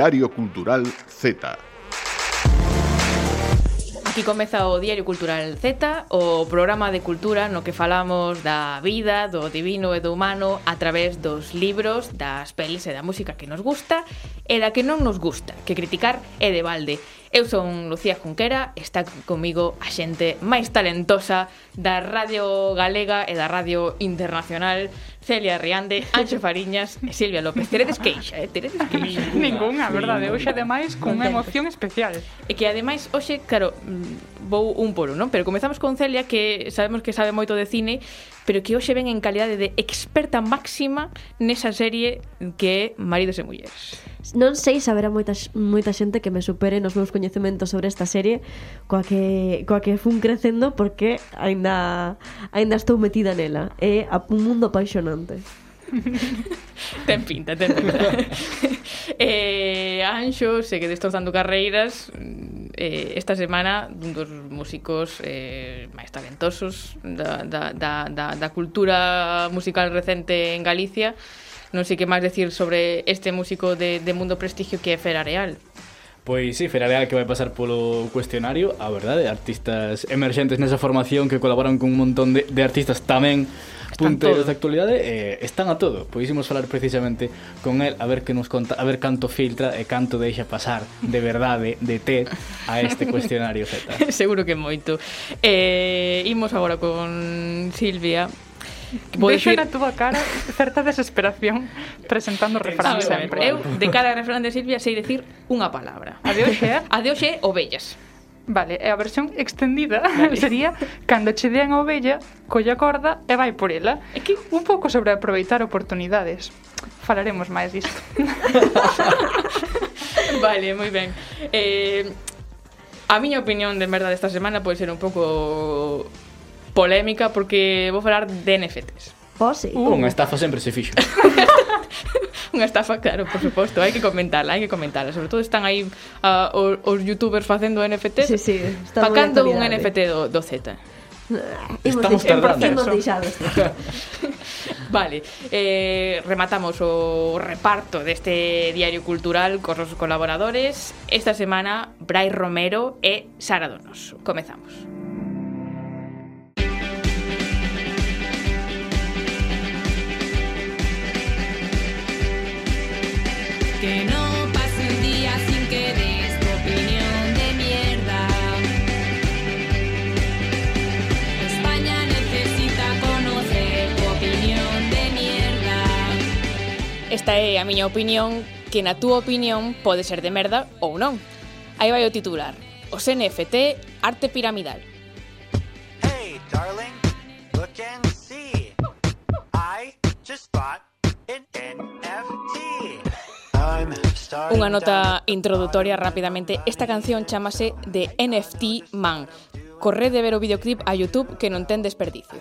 Diario Cultural Z. Aquí comeza o Diario Cultural Z, o programa de cultura no que falamos da vida, do divino e do humano a través dos libros, das pelis e da música que nos gusta e da que non nos gusta, que criticar é de balde. Eu son Lucía Junquera, está comigo a xente máis talentosa da Radio Galega e da Radio Internacional, Celia Riande, Anxo Fariñas e Silvia López. Teredes queixa, eh? Teredes queixa. Ninguna, verdade. Hoxe, ademais, cunha emoción especial. E que, ademais, hoxe, claro, vou un por un, non? Pero comezamos con Celia, que sabemos que sabe moito de cine, pero que hoxe ven en calidade de experta máxima nesa serie que é Maridos e Mulleres non sei se haberá moita, moita xente que me supere nos meus coñecementos sobre esta serie coa que, coa que fun crecendo porque aínda aínda estou metida nela. É un mundo apaixonante. ten pinta, ten pinta. eh, Anxo, segue destrozando carreiras mm, eh, esta semana dun dos músicos eh, máis talentosos da, da, da, da, da cultura musical recente en Galicia non sei que máis decir sobre este músico de, de mundo prestigio que é Fera Real. Pois sí, Ferareal que vai pasar polo cuestionario, a verdade, artistas emerxentes nesa formación que colaboran con un montón de, de artistas tamén punteiros de actualidade eh, están a todo. Pois imos falar precisamente con el a ver que nos conta, a ver canto filtra e canto deixa pasar de verdade de TED a este cuestionario Z. Seguro que moito. Eh, imos agora con Silvia Vou Vexo na túa cara certa desesperación presentando refrán sempre. Eu, de cara a refrán de Silvia, sei decir unha palabra. A de hoxe é? Eh? A de hoxe é ovellas. Vale, e a versión extendida vale. sería cando che dean a ovella, colla corda e vai por ela. É que un pouco sobre aproveitar oportunidades. Falaremos máis disto. vale, moi ben. Eh, a miña opinión de merda desta semana pode ser un pouco polémica porque vou falar de NFTs. Oh, sí. Uh, unha estafa sempre se fixo. unha estafa, claro, por suposto, hai que comentarla, hai que comentarla. Sobre todo están aí ah, uh, os, os youtubers facendo NFTs. Sí, sí, está Facando un NFT do, do Z. Estamos tardando. Deixados. vale, eh, rematamos o reparto deste diario cultural cos os colaboradores. Esta semana, Brai Romero e Sara Donos. Comezamos. Comezamos. Que no pase un día sin que des tu opinión de mierda. España necesita conocer tu opinión de mierda. Esta é a miña opinión que na túa opinión pode ser de merda ou non. Aí vai o titular. Os NFT, arte piramidal. Hey, darling, look and see. I just bought an NFT. Unha nota introdutoria rapidamente. Esta canción chamase de NFT Man. Corre de ver o videoclip a YouTube que non ten desperdicio.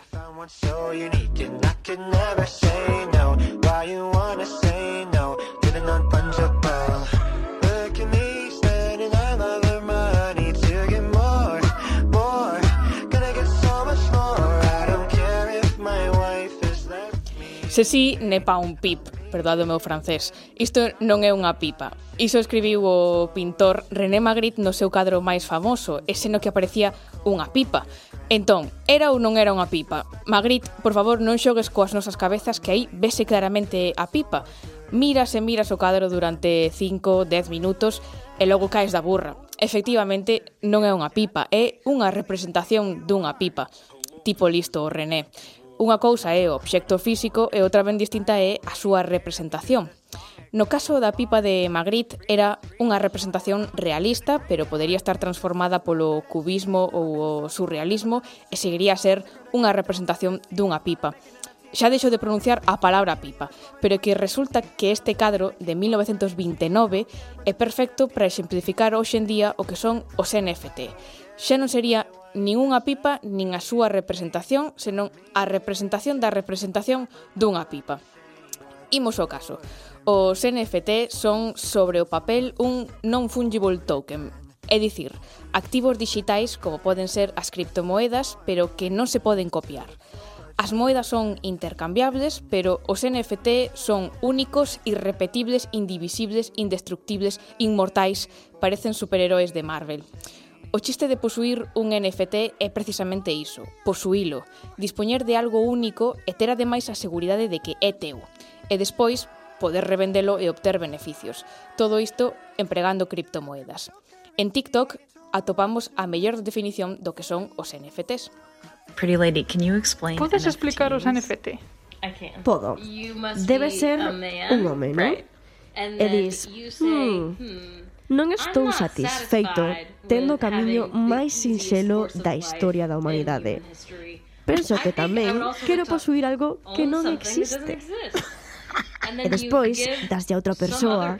Se si, ne pa un pip, perdoado o meu francés, isto non é unha pipa. Iso escribiu o pintor René Magritte no seu cadro máis famoso, ese no que aparecía unha pipa. Entón, era ou non era unha pipa? Magritte, por favor, non xogues coas nosas cabezas que aí vese claramente a pipa. Miras e miras o cadro durante 5, 10 minutos e logo caes da burra. Efectivamente, non é unha pipa, é unha representación dunha pipa. Tipo listo René. Unha cousa é o obxecto físico e outra ben distinta é a súa representación. No caso da pipa de Magritte era unha representación realista, pero podería estar transformada polo cubismo ou o surrealismo e seguiría a ser unha representación dunha pipa. Xa deixo de pronunciar a palabra pipa, pero que resulta que este cadro de 1929 é perfecto para exemplificar hoxe en día o que son os NFT. Xa non sería nin unha pipa nin a súa representación, senón a representación da representación dunha pipa. Imos ao caso. Os NFT son sobre o papel un non-fungible token, é dicir, activos digitais como poden ser as criptomoedas, pero que non se poden copiar. As moedas son intercambiables, pero os NFT son únicos, irrepetibles, indivisibles, indestructibles, inmortais, parecen superheróis de Marvel. O chiste de posuir un NFT é precisamente iso, posuílo, dispoñer de algo único e ter ademais a seguridade de que é teu, e despois poder revendelo e obter beneficios. Todo isto empregando criptomoedas. En TikTok atopamos a mellor definición do que son os NFTs. Pretty lady, can you explain Podes explicar os NFT? Podo. Debe ser un home, non? Right. E dis, hmm, Non estou satisfeito tendo o camiño máis sinxelo da historia da humanidade. Penso que tamén quero posuir algo que non existe. E despois, daslle a outra persoa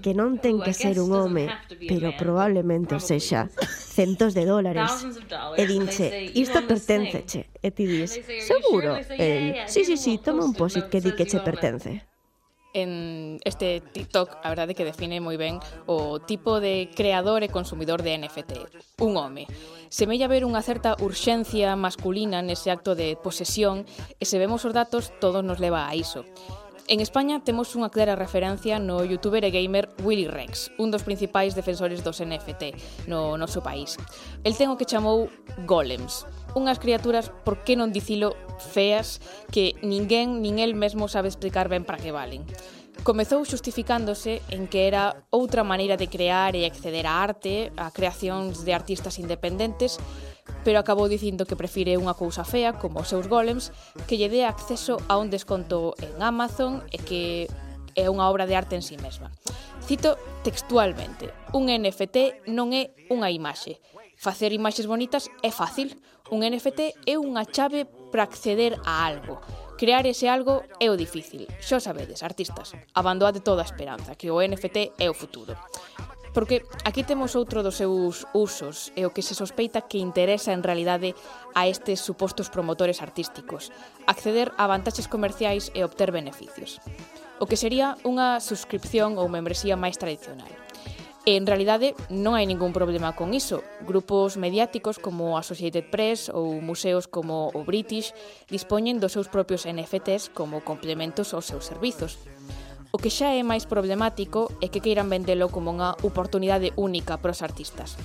que non ten que ser un home, pero probablemente o sexa, centos de dólares. E dinche, isto pertenceche. E ti dis, seguro? El, sí, sí, sí, toma un posit que di que che pertence en este TikTok, a verdade que define moi ben o tipo de creador e consumidor de NFT, un home. Semella haber unha certa urxencia masculina nese acto de posesión e se vemos os datos, todo nos leva a iso. En España temos unha clara referencia no youtuber e gamer Willy Rex, un dos principais defensores dos NFT no noso país. El ten o que chamou golems, Unhas criaturas, por que non dicilo, feas, que ninguén nin el mesmo sabe explicar ben para que valen. Comezou xustificándose en que era outra maneira de crear e acceder á arte, a creacións de artistas independentes, pero acabou dicindo que prefire unha cousa fea, como os seus golems, que lle dé acceso a un desconto en Amazon e que é unha obra de arte en sí mesma. Cito textualmente, un NFT non é unha imaxe. Facer imaxes bonitas é fácil, Un NFT é unha chave para acceder a algo. Crear ese algo é o difícil. Xo sabedes, artistas, abandoade toda a esperanza, que o NFT é o futuro. Porque aquí temos outro dos seus usos e o que se sospeita que interesa en realidade a estes supostos promotores artísticos, acceder a vantaxes comerciais e obter beneficios. O que sería unha suscripción ou membresía máis tradicional. E en realidade non hai ningún problema con iso. Grupos mediáticos como Associated Press ou museos como o British dispoñen dos seus propios NFTs como complementos aos seus servizos. O que xa é máis problemático é que queiran vendelo como unha oportunidade única para os artistas.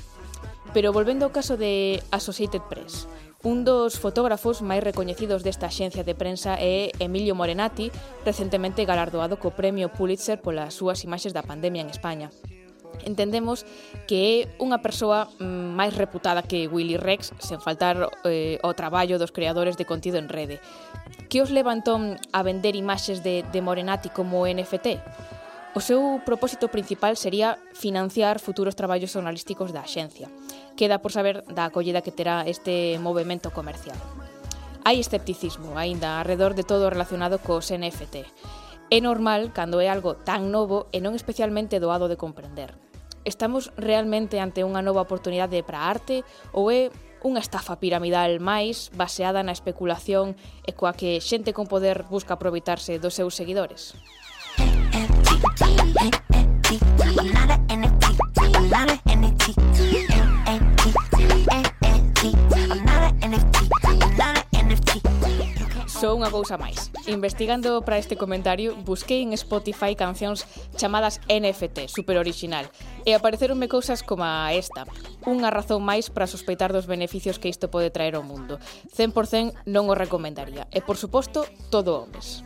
Pero volvendo ao caso de Associated Press, un dos fotógrafos máis recoñecidos desta axencia de prensa é Emilio Morenati, recentemente galardoado co Premio Pulitzer polas súas imaxes da pandemia en España entendemos que é unha persoa mm, máis reputada que Willy Rex, sen faltar eh, o traballo dos creadores de contido en rede. Que os levantón a vender imaxes de, de Morenati como NFT? O seu propósito principal sería financiar futuros traballos jornalísticos da axencia. Queda por saber da acollida que terá este movimento comercial. Hai escepticismo aínda alrededor de todo relacionado cos NFT. É normal cando é algo tan novo e non especialmente doado de comprender. Estamos realmente ante unha nova oportunidade para a arte ou é unha estafa piramidal máis baseada na especulación e coa que xente con poder busca aproveitarse dos seus seguidores? NFT, NFT. Só unha cousa máis. Investigando para este comentario, busquei en Spotify cancións chamadas NFT, super original, e apareceronme cousas como esta. Unha razón máis para sospeitar dos beneficios que isto pode traer ao mundo. 100% non o recomendaría. E, por suposto, todo homes.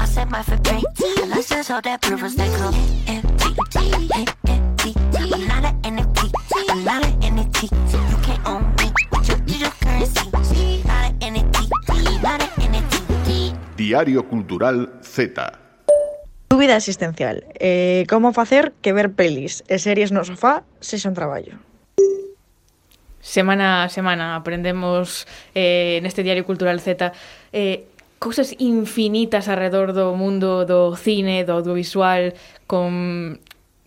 I said my for great. I lost this that proof was that cool. Come. I'm not an NFT, I'm not an NFT. You can't own me with your digital currency. Not an NFT, not an NFT. Diario Cultural Z. Tu vida existencial. Eh, como facer que ver pelis e series no sofá sexa un traballo. Semana a semana aprendemos eh, neste Diario Cultural Z eh, cousas infinitas alrededor do mundo do cine, do audiovisual, con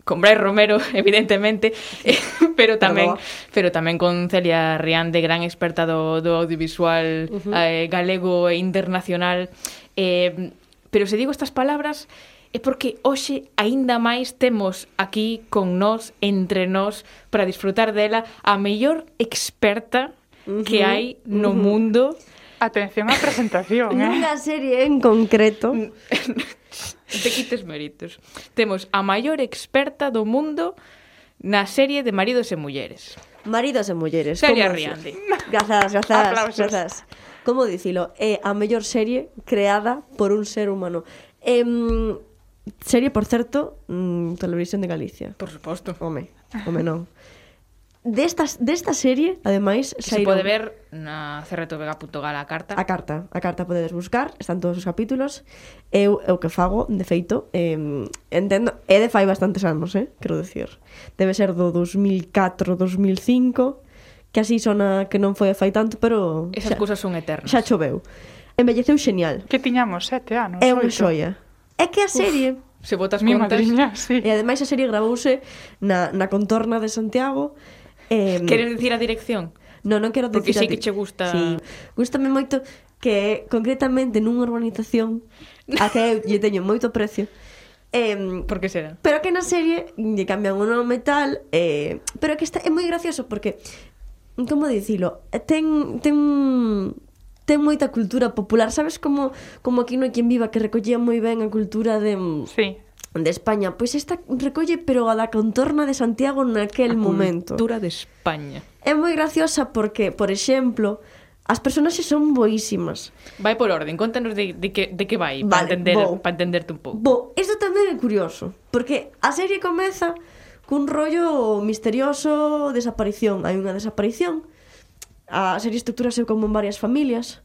con Brais Romero, evidentemente, eh, pero tamén pero tamén con Celia Rián, de gran experta do, do audiovisual uh -huh. eh, galego e internacional. Eh, pero se digo estas palabras é porque hoxe aínda máis temos aquí con nós, entre nós, para disfrutar dela a mellor experta que hai no mundo. Atención á presentación, eh. Nunha serie en concreto. te quites méritos. Temos a maior experta do mundo na serie de Maridos e Mulleres. Maridos e Mulleres. como Riandi. Grazas, grazas, Aplausos. grazas. Como dicilo, é a mellor serie creada por un ser humano. Em, serie, por certo, mm, Televisión de Galicia. Por suposto. Home, home non desta, desta serie, ademais, que saíron... se pode ver na crtvega.gal a carta. A carta, a carta podedes buscar, están todos os capítulos. Eu é o que fago, de feito, eh, entendo, é de fai bastantes anos, eh, quero decir. Debe ser do 2004, 2005, que así sona que non foi a fai tanto, pero... Esas xa, cousas son eternas. Xa choveu. Envelleceu xenial. Que tiñamos sete anos. É unha xoia. É que a serie... Uf, se botas mi contas... madriña, sí. E ademais a serie gravouse na, na contorna de Santiago, Eh, Queres dicir a dirección? Non, non quero dicir Porque sei que che gusta... Sí. Gústame moito que concretamente nunha urbanización a que eu lle teño moito precio Eh, por que será? Pero que na serie lle cambian o nome tal, eh, pero que está é moi gracioso porque como dicilo, ten ten ten moita cultura popular, sabes como como aquí no hai quen viva que recollía moi ben a cultura de Sí de España. Pois esta recolle pero a da contorna de Santiago naquel a momento. cultura de España. É moi graciosa porque, por exemplo, As personaxes son boísimas. Vai por orden, contanos de, de, que, de que vai, vale, para entender, bo, pa entenderte un pouco. Bo, isto tamén é curioso, porque a serie comeza cun rollo misterioso, desaparición. Hai unha desaparición, a serie estructura como en varias familias,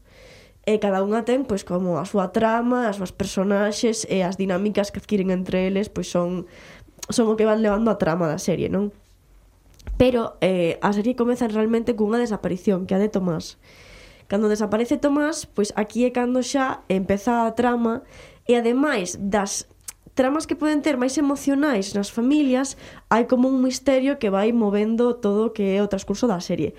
e cada unha ten pois como a súa trama, as súas personaxes e as dinámicas que adquiren entre eles pois son son o que van levando a trama da serie, non? Pero eh, a serie comeza realmente cunha desaparición, que a de Tomás. Cando desaparece Tomás, pois aquí é cando xa empeza a trama e ademais das tramas que poden ter máis emocionais nas familias, hai como un misterio que vai movendo todo o que é o transcurso da serie.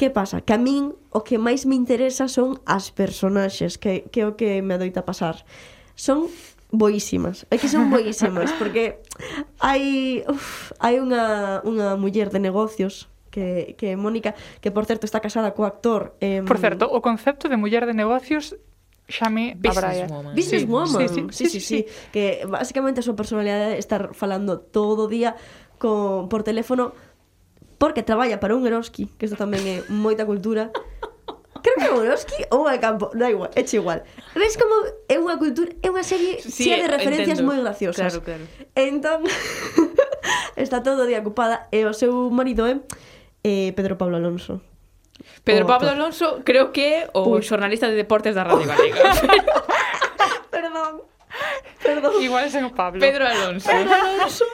Que pasa? Que a min o que máis me interesa son as personaxes, que, que é o que me adoita pasar. Son boísimas. É que son boísimas, porque hai uf, hai unha, unha muller de negocios que, que Mónica, que por certo está casada co actor. Eh, por certo, o concepto de muller de negocios xame Abraia. Woman. Business sí. Woman. Sí, sí, sí, sí, sí, sí. sí. Que basicamente a súa personalidade é estar falando todo o día con, por teléfono porque traballa para un Eroski, que isto tamén é moita cultura. Creo que é un Eroski ou é campo, da igual, é igual. Ves como é unha cultura, é unha serie sí, chea de eh, referencias moi graciosas. Claro, claro. Entón, está todo o día ocupada e o seu marido é eh, Pedro Pablo Alonso. Pedro Pablo Alonso creo que é o Uy. xornalista de deportes da Radio Galega. Perdón. Perdón. Igual sen o Pablo. Pedro Alonso. Pedro Alonso.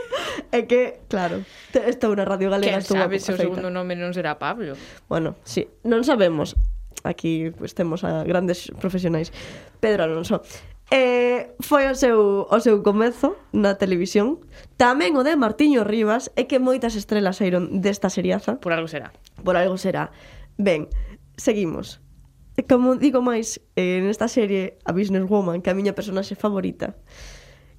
é que, claro, estou na Radio Galega. Quen sabe se o segundo nome non será Pablo? Bueno, sí, non sabemos. Aquí pues, temos a grandes profesionais. Pedro Alonso. Eh, foi o seu, o seu comezo na televisión Tamén o de Martiño Rivas É que moitas estrelas saíron desta seriaza Por algo será Por algo será Ben, seguimos como digo máis, eh, nesta serie, a Businesswoman, que é a miña personaxe favorita,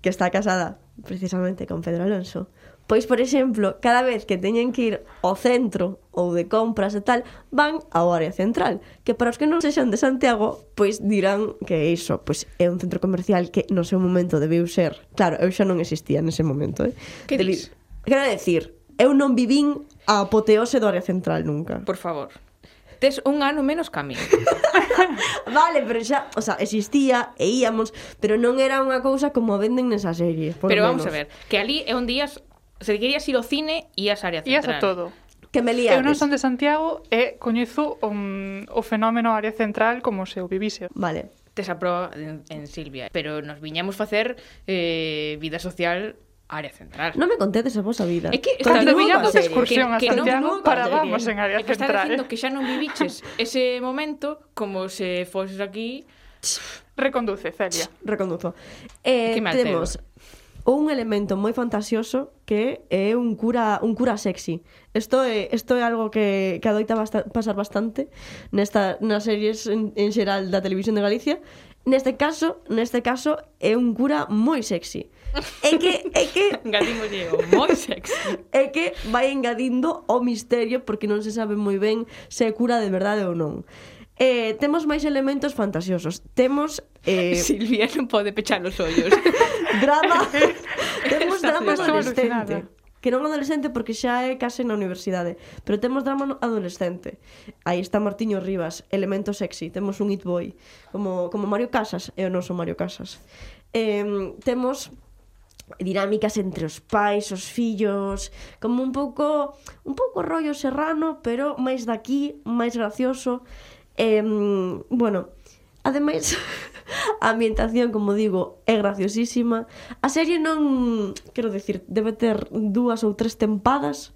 que está casada precisamente con Pedro Alonso, Pois, por exemplo, cada vez que teñen que ir ao centro ou de compras e tal, van ao área central, que para os que non sexan de Santiago, pois dirán que é iso, pois é un centro comercial que no seu momento debiu ser. Claro, eu xa non existía nese momento, eh. Que Deli... dis? Quero decir, eu non vivín a apoteose do área central nunca. Por favor. Tes un ano menos que a mí. vale, pero xa, o sea, existía e íamos, pero non era unha cousa como venden nesa serie, por Pero menos. vamos a ver, que ali é un día se querías ir ao cine e ás área central. Ias a todo. Que me liades. Eu non son de Santiago e coñezo um, o fenómeno área central como se o vivise. Vale. Tes a proba en, en Silvia, pero nos viñamos facer eh, vida social área central. Non me contedes a vosa vida. É que estás dominando a excursión que, a Santiago para vamos en área central. É ¿eh? que estás dicindo que xa non viviches ese momento como se foses aquí... Reconduce, Celia. Reconduzo. Eh, temos un elemento moi fantasioso que é un cura un cura sexy. Isto é isto é algo que que adoita basta, pasar bastante nesta nas series en, en xeral da televisión de Galicia. Neste caso, neste caso é un cura moi sexy. É que é que engadímoslle o moi sexy. É que vai engadindo o misterio porque non se sabe moi ben se é cura de verdade ou non. Eh, temos máis elementos fantasiosos. Temos eh Silvia non pode pechar os ollos. drama. temos drama adolescente. Que non adolescente porque xa é case na universidade, pero temos drama adolescente. Aí está Martiño Rivas, elemento sexy, temos un it boy, como como Mario Casas, é o noso Mario Casas. Eh, temos dinámicas entre os pais, os fillos, como un pouco un pouco rollo serrano, pero máis daqui, máis gracioso. Eh, bueno, ademais a ambientación, como digo, é graciosísima. A serie non, quero decir, debe ter dúas ou tres tempadas,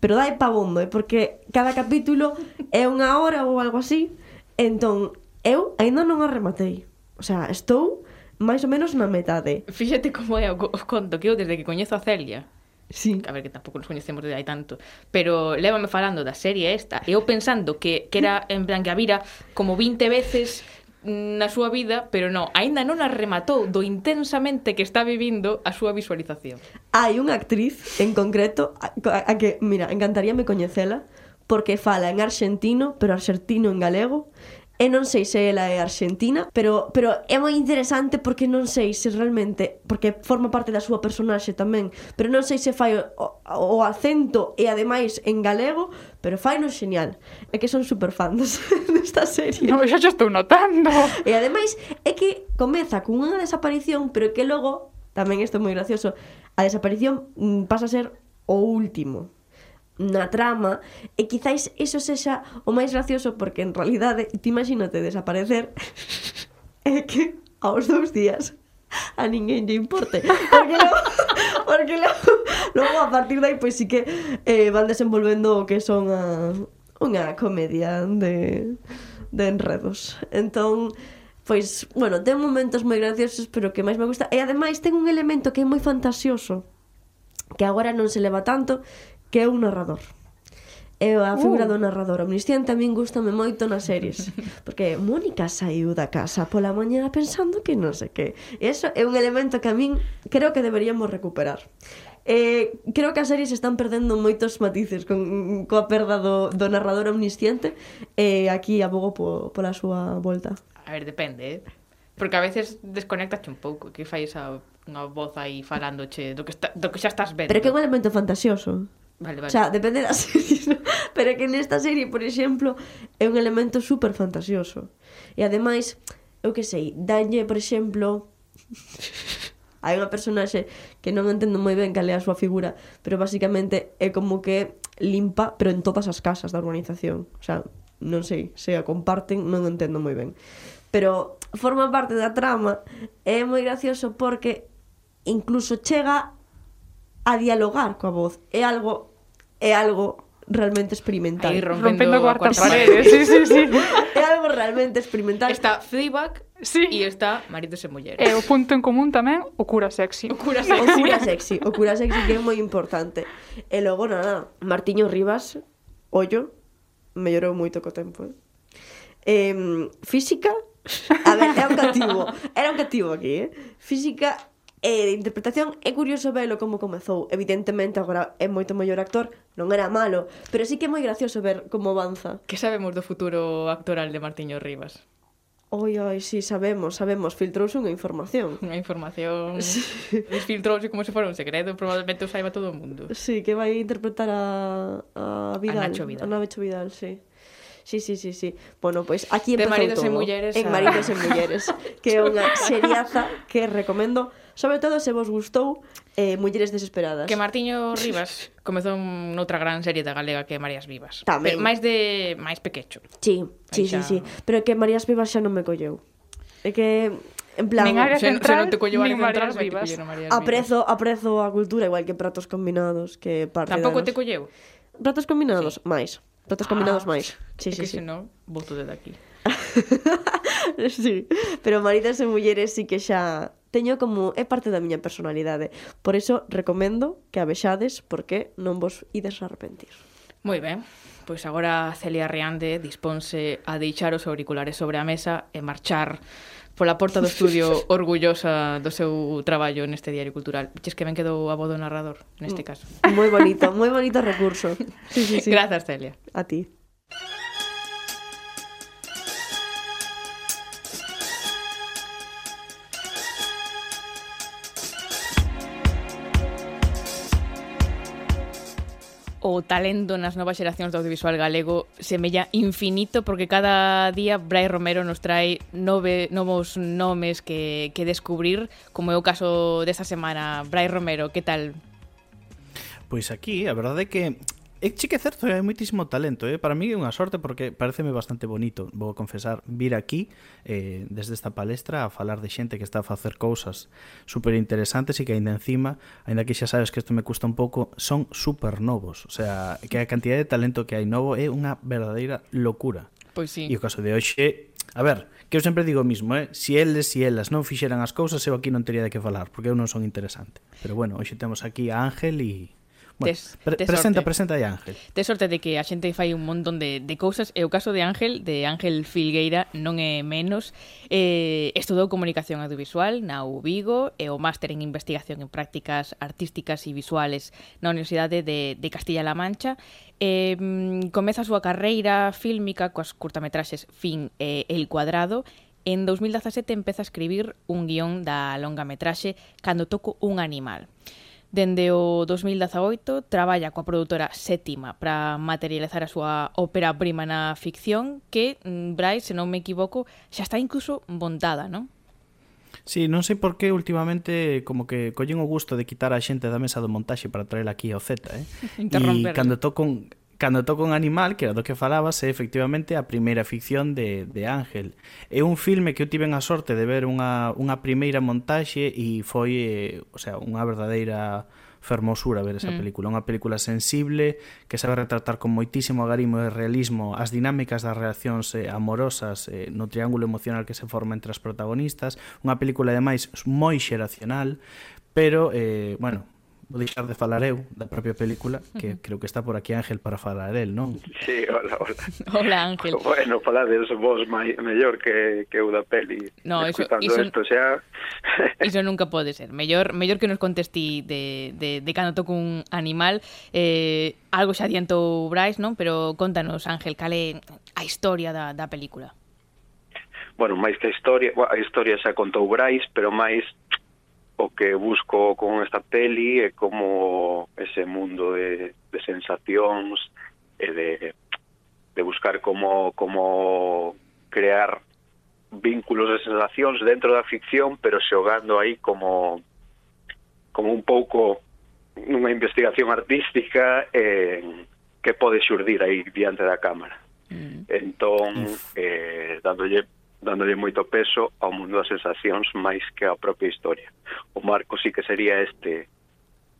pero dai pa bombo, eh, porque cada capítulo é unha hora ou algo así. Entón, eu aínda non a rematei. O sea, estou máis ou menos na metade. Fíxate como é o, o conto que eu desde que coñezo a Celia. Sí. A ver, que tampouco nos coñecemos de hai tanto Pero lévame falando da serie esta E eu pensando que, que era en plan que a vira Como 20 veces na súa vida, pero non, aínda non a rematou do intensamente que está vivindo a súa visualización. Hai unha actriz en concreto a, a, que, mira, encantaríame coñecela porque fala en arxentino, pero arxentino en galego, E non sei se ela é argentina, pero, pero é moi interesante porque non sei se realmente, porque forma parte da súa personaxe tamén, pero non sei se fai o, o acento e ademais en galego, pero fai non xenial. É que son super fan desta serie. No, xa xa estou notando. E ademais é que comeza con unha desaparición, pero que logo, tamén isto é moi gracioso, a desaparición mm, pasa a ser o último na trama e quizáis iso sexa o máis gracioso porque en realidade ti imagínate desaparecer é que aos dous días a ninguén lle importe porque logo, porque logo, logo a partir dai pois sí que eh, van desenvolvendo o que son a, unha comedia de, de enredos. Entón pois, bueno, ten momentos moi graciosos pero que máis me gusta e ademais ten un elemento que é moi fantasioso que agora non se leva tanto, que é un narrador. É a figura uh. do narrador. Omnisciente a tamén gustame moito nas series. Porque Mónica saiu da casa pola mañá pensando que non sei que. Eso é un elemento que a min creo que deberíamos recuperar. Eh, creo que as series están perdendo moitos matices con, coa perda do, do narrador omnisciente e eh, aquí abogo po, pola súa volta. A ver, depende, eh? Porque a veces desconectaste un pouco, que fai esa unha voz aí falándoche do que, está, do que xa estás vendo. Pero que é un elemento fantasioso. Vale, vale. O sea, depende da serie, ¿no? pero que nesta serie, por exemplo, é un elemento super fantasioso. E ademais, eu que sei, danlle, por exemplo, hai unha personaxe que non entendo moi ben cal é a súa figura, pero basicamente é como que limpa, pero en todas as casas da urbanización. O sea, non sei, se a comparten, non entendo moi ben. Pero forma parte da trama, é moi gracioso porque incluso chega a dialogar coa voz. É algo é algo realmente experimental. Aí rompendo, rompendo cuarta, cuarta paredes. Sí, sí, sí. é algo realmente experimental. Está Fleabag sí. e está Maridos e Mulleres. E o punto en común tamén, o cura sexy. O cura sexy. O cura sexy, o cura sexy que é moi importante. E logo, nada, Martiño Rivas, ollo, mellorou moito co tempo. Eh? Eh, física, a ver, é un cativo, era un cativo aquí, eh? Física E de interpretación é curioso velo como comezou. Evidentemente agora é moito mellor actor, non era malo, pero sí que é moi gracioso ver como avanza. Que sabemos do futuro actoral de Martiño Rivas? Oi, oi, sí, sabemos, sabemos, filtrouse unha información. Unha información... Sí. Filtrouse como se fora un segredo, probablemente o saiba todo o mundo. Sí, que vai interpretar a, a Vidal. A Nacho Vidal. A Nacho Vidal, sí. Sí, sí, sí, sí. Bueno, pois pues, aquí empezou todo. De maridos todo. e mulleres. En a... maridos e mulleres. que é unha seriaza que recomendo Sobre todo se vos gustou eh, Mulleres Desesperadas. Que Martiño Rivas comezou noutra gran serie da galega que é Marías Vivas. Tamén. Pero máis de máis pequecho. Sí, sí, xa... sí, sí. Pero que Marías Vivas xa non me colleu. É que En plan, nin área central, se, se non te collo área central, vai vivas. a Marías Aprezo, aprezo a cultura igual que pratos combinados, que parte Tampouco te colleu. Pratos combinados, sí. máis. Pratos ah, combinados máis. Sí, sí, sí. Se non, voto desde aquí. sí, pero maridas e mulleres sí que xa teño como é parte da miña personalidade. Por iso recomendo que a vexades porque non vos ides a arrepentir. Moi ben. Pois agora Celia Riande disponse a deixar os auriculares sobre a mesa e marchar pola porta do estudio orgullosa do seu traballo neste diario cultural. Ches que ben quedou a vodo narrador neste mm. caso. Moi bonito, moi bonito recurso. Sí, sí, sí. Grazas, Celia. A ti. o talento nas novas xeracións do audiovisual galego semella infinito porque cada día Brai Romero nos trae nove, novos nomes que, que descubrir como é o caso desta semana. Brai Romero, que tal? Pois aquí, a verdade é que Eh, é che que certo, hai moitísimo talento, eh? para mí é unha sorte porque pareceme bastante bonito, vou confesar, vir aquí eh, desde esta palestra a falar de xente que está a facer cousas super interesantes e que aínda encima, aínda que xa sabes que isto me custa un pouco, son super novos, o sea, que a cantidad de talento que hai novo é unha verdadeira locura. Pois sí. E o caso de hoxe, a ver, que eu sempre digo o mismo, eh? si eles e elas non fixeran as cousas, eu aquí non teria de que falar, porque eu non son interesante. Pero bueno, hoxe temos aquí a Ángel e Bueno, tes, pre tes presenta, sorte. presenta de Ángel. Te sorte de que a xente fai un montón de, de cousas e o caso de Ángel, de Ángel Filgueira, non é menos. Eh, estudou comunicación audiovisual na Ubigo e o máster en investigación en prácticas artísticas e visuales na Universidade de, de Castilla-La Mancha eh, comeza a súa carreira fílmica coas curtametraxes Fin e El Cuadrado En 2017 empeza a escribir un guión da longa metraxe Cando toco un animal. Dende o 2018 traballa coa produtora Sétima para materializar a súa ópera prima na ficción que, mm, Brais, se non me equivoco, xa está incluso montada, non? Sí, non sei por que últimamente como que collen o gusto de quitar a xente da mesa do montaxe para traer aquí ao Z, eh? e cando toco Cando toco un animal, que era do que falabas, é efectivamente a primeira ficción de, de Ángel. É un filme que eu tiven a sorte de ver unha, unha primeira montaxe e foi eh, o sea, unha verdadeira fermosura ver esa mm. película. Unha película sensible que sabe retratar con moitísimo agarimo e realismo as dinámicas das reaccións eh, amorosas eh, no triángulo emocional que se forma entre as protagonistas. Unha película, ademais, moi xeracional, pero, eh, bueno, vou deixar de falar eu da propia película, que creo que está por aquí Ángel para falar el, non? Sí, hola, hola. Hola, Ángel. Bueno, falades vos mai, mellor que, que eu da peli. No, eso, iso, esto xa... iso nunca pode ser. Mellor, mellor que nos contesti de, de, de cando toco un animal. Eh, algo xa adiantou Brais, non? Pero contanos, Ángel, cale a historia da, da película? Bueno, máis que a historia, a historia xa contou Brais, pero máis o que busco con esta peli é como ese mundo de, de sensacións e de, de buscar como, como crear vínculos de sensacións dentro da ficción, pero xogando aí como como un pouco nunha investigación artística en que pode xurdir aí diante da cámara. Mm. Entón, eh, dándolle dándolle moito peso ao mundo das sensacións máis que á propia historia. O marco sí que sería este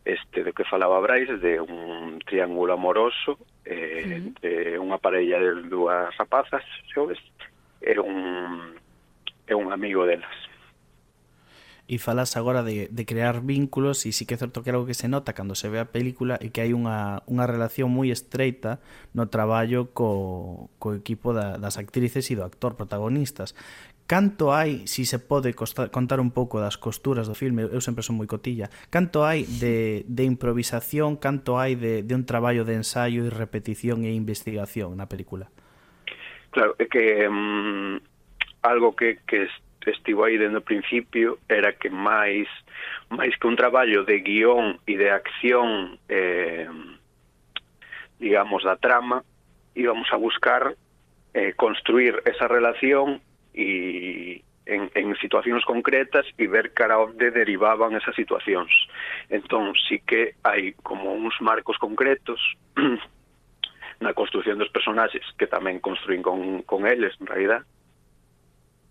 este do que falaba Brais de un triángulo amoroso eh, uh de unha parella de dúas rapazas xoves e un, e un amigo delas e falas agora de, de crear vínculos e sí que é certo que é algo que se nota cando se ve a película e que hai unha, unha relación moi estreita no traballo co, co equipo da, das actrices e do actor protagonistas canto hai, si se pode costar, contar un pouco das costuras do filme, eu sempre son moi cotilla, canto hai de, de improvisación, canto hai de, de un traballo de ensaio e repetición e investigación na película? Claro, é que um, algo que, que es estivo aí dende o principio era que máis máis que un traballo de guión e de acción eh, digamos da trama íbamos a buscar eh, construir esa relación e en, en situacións concretas e ver cara onde derivaban esas situacións. Entón, sí que hai como uns marcos concretos na construción dos personaxes que tamén construín con, con eles, en realidad,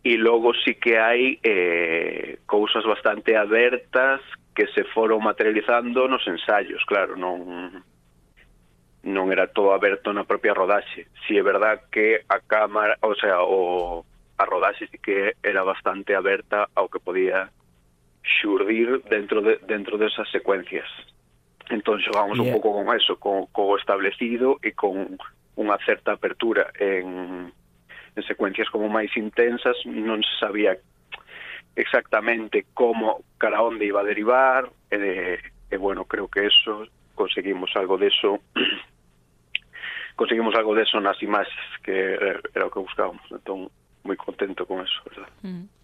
e logo sí que hai eh, cousas bastante abertas que se foron materializando nos ensaios, claro, non non era todo aberto na propia rodaxe. Si é verdad que a cámara, o sea, o a rodaxe sí que era bastante aberta ao que podía xurdir dentro de, dentro desas secuencias. Entón xogamos yeah. un pouco con eso, con, co establecido e con unha certa apertura en en secuencias como máis intensas non se sabía exactamente como cara onde iba a derivar e, de, e bueno, creo que eso conseguimos algo de eso conseguimos algo de eso nas imaxes que era o que buscábamos entón moi contento con eso verdad? Mm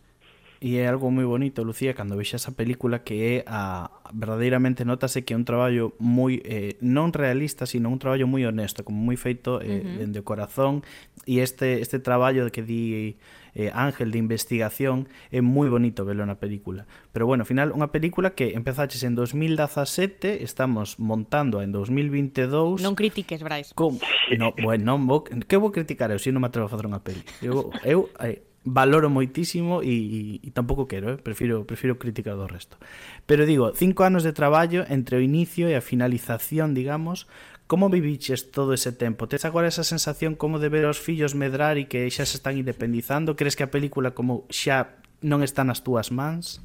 e é algo moi bonito, Lucía, cando vexas a película que ah, é a verdadeiramente notase que é un traballo moi eh, non realista, sino un traballo moi honesto, como moi feito eh, uh -huh. dende o corazón e este este traballo que di eh, Ángel de investigación é moi bonito velo na película. Pero bueno, ao final unha película que empezaches en 2017, estamos montando en 2022. Non critiques, Brais. Como? No, bueno, non vou, que vou criticar eu se si non me atrevo a facer unha peli. Eu eu eh, valoro moitísimo e, e, e tampouco quero, eh? prefiro, prefiro criticar do resto. Pero digo, cinco anos de traballo entre o inicio e a finalización, digamos, como viviches todo ese tempo? Tes agora esa sensación como de ver os fillos medrar e que xa se están independizando? Crees que a película como xa non está nas túas mans?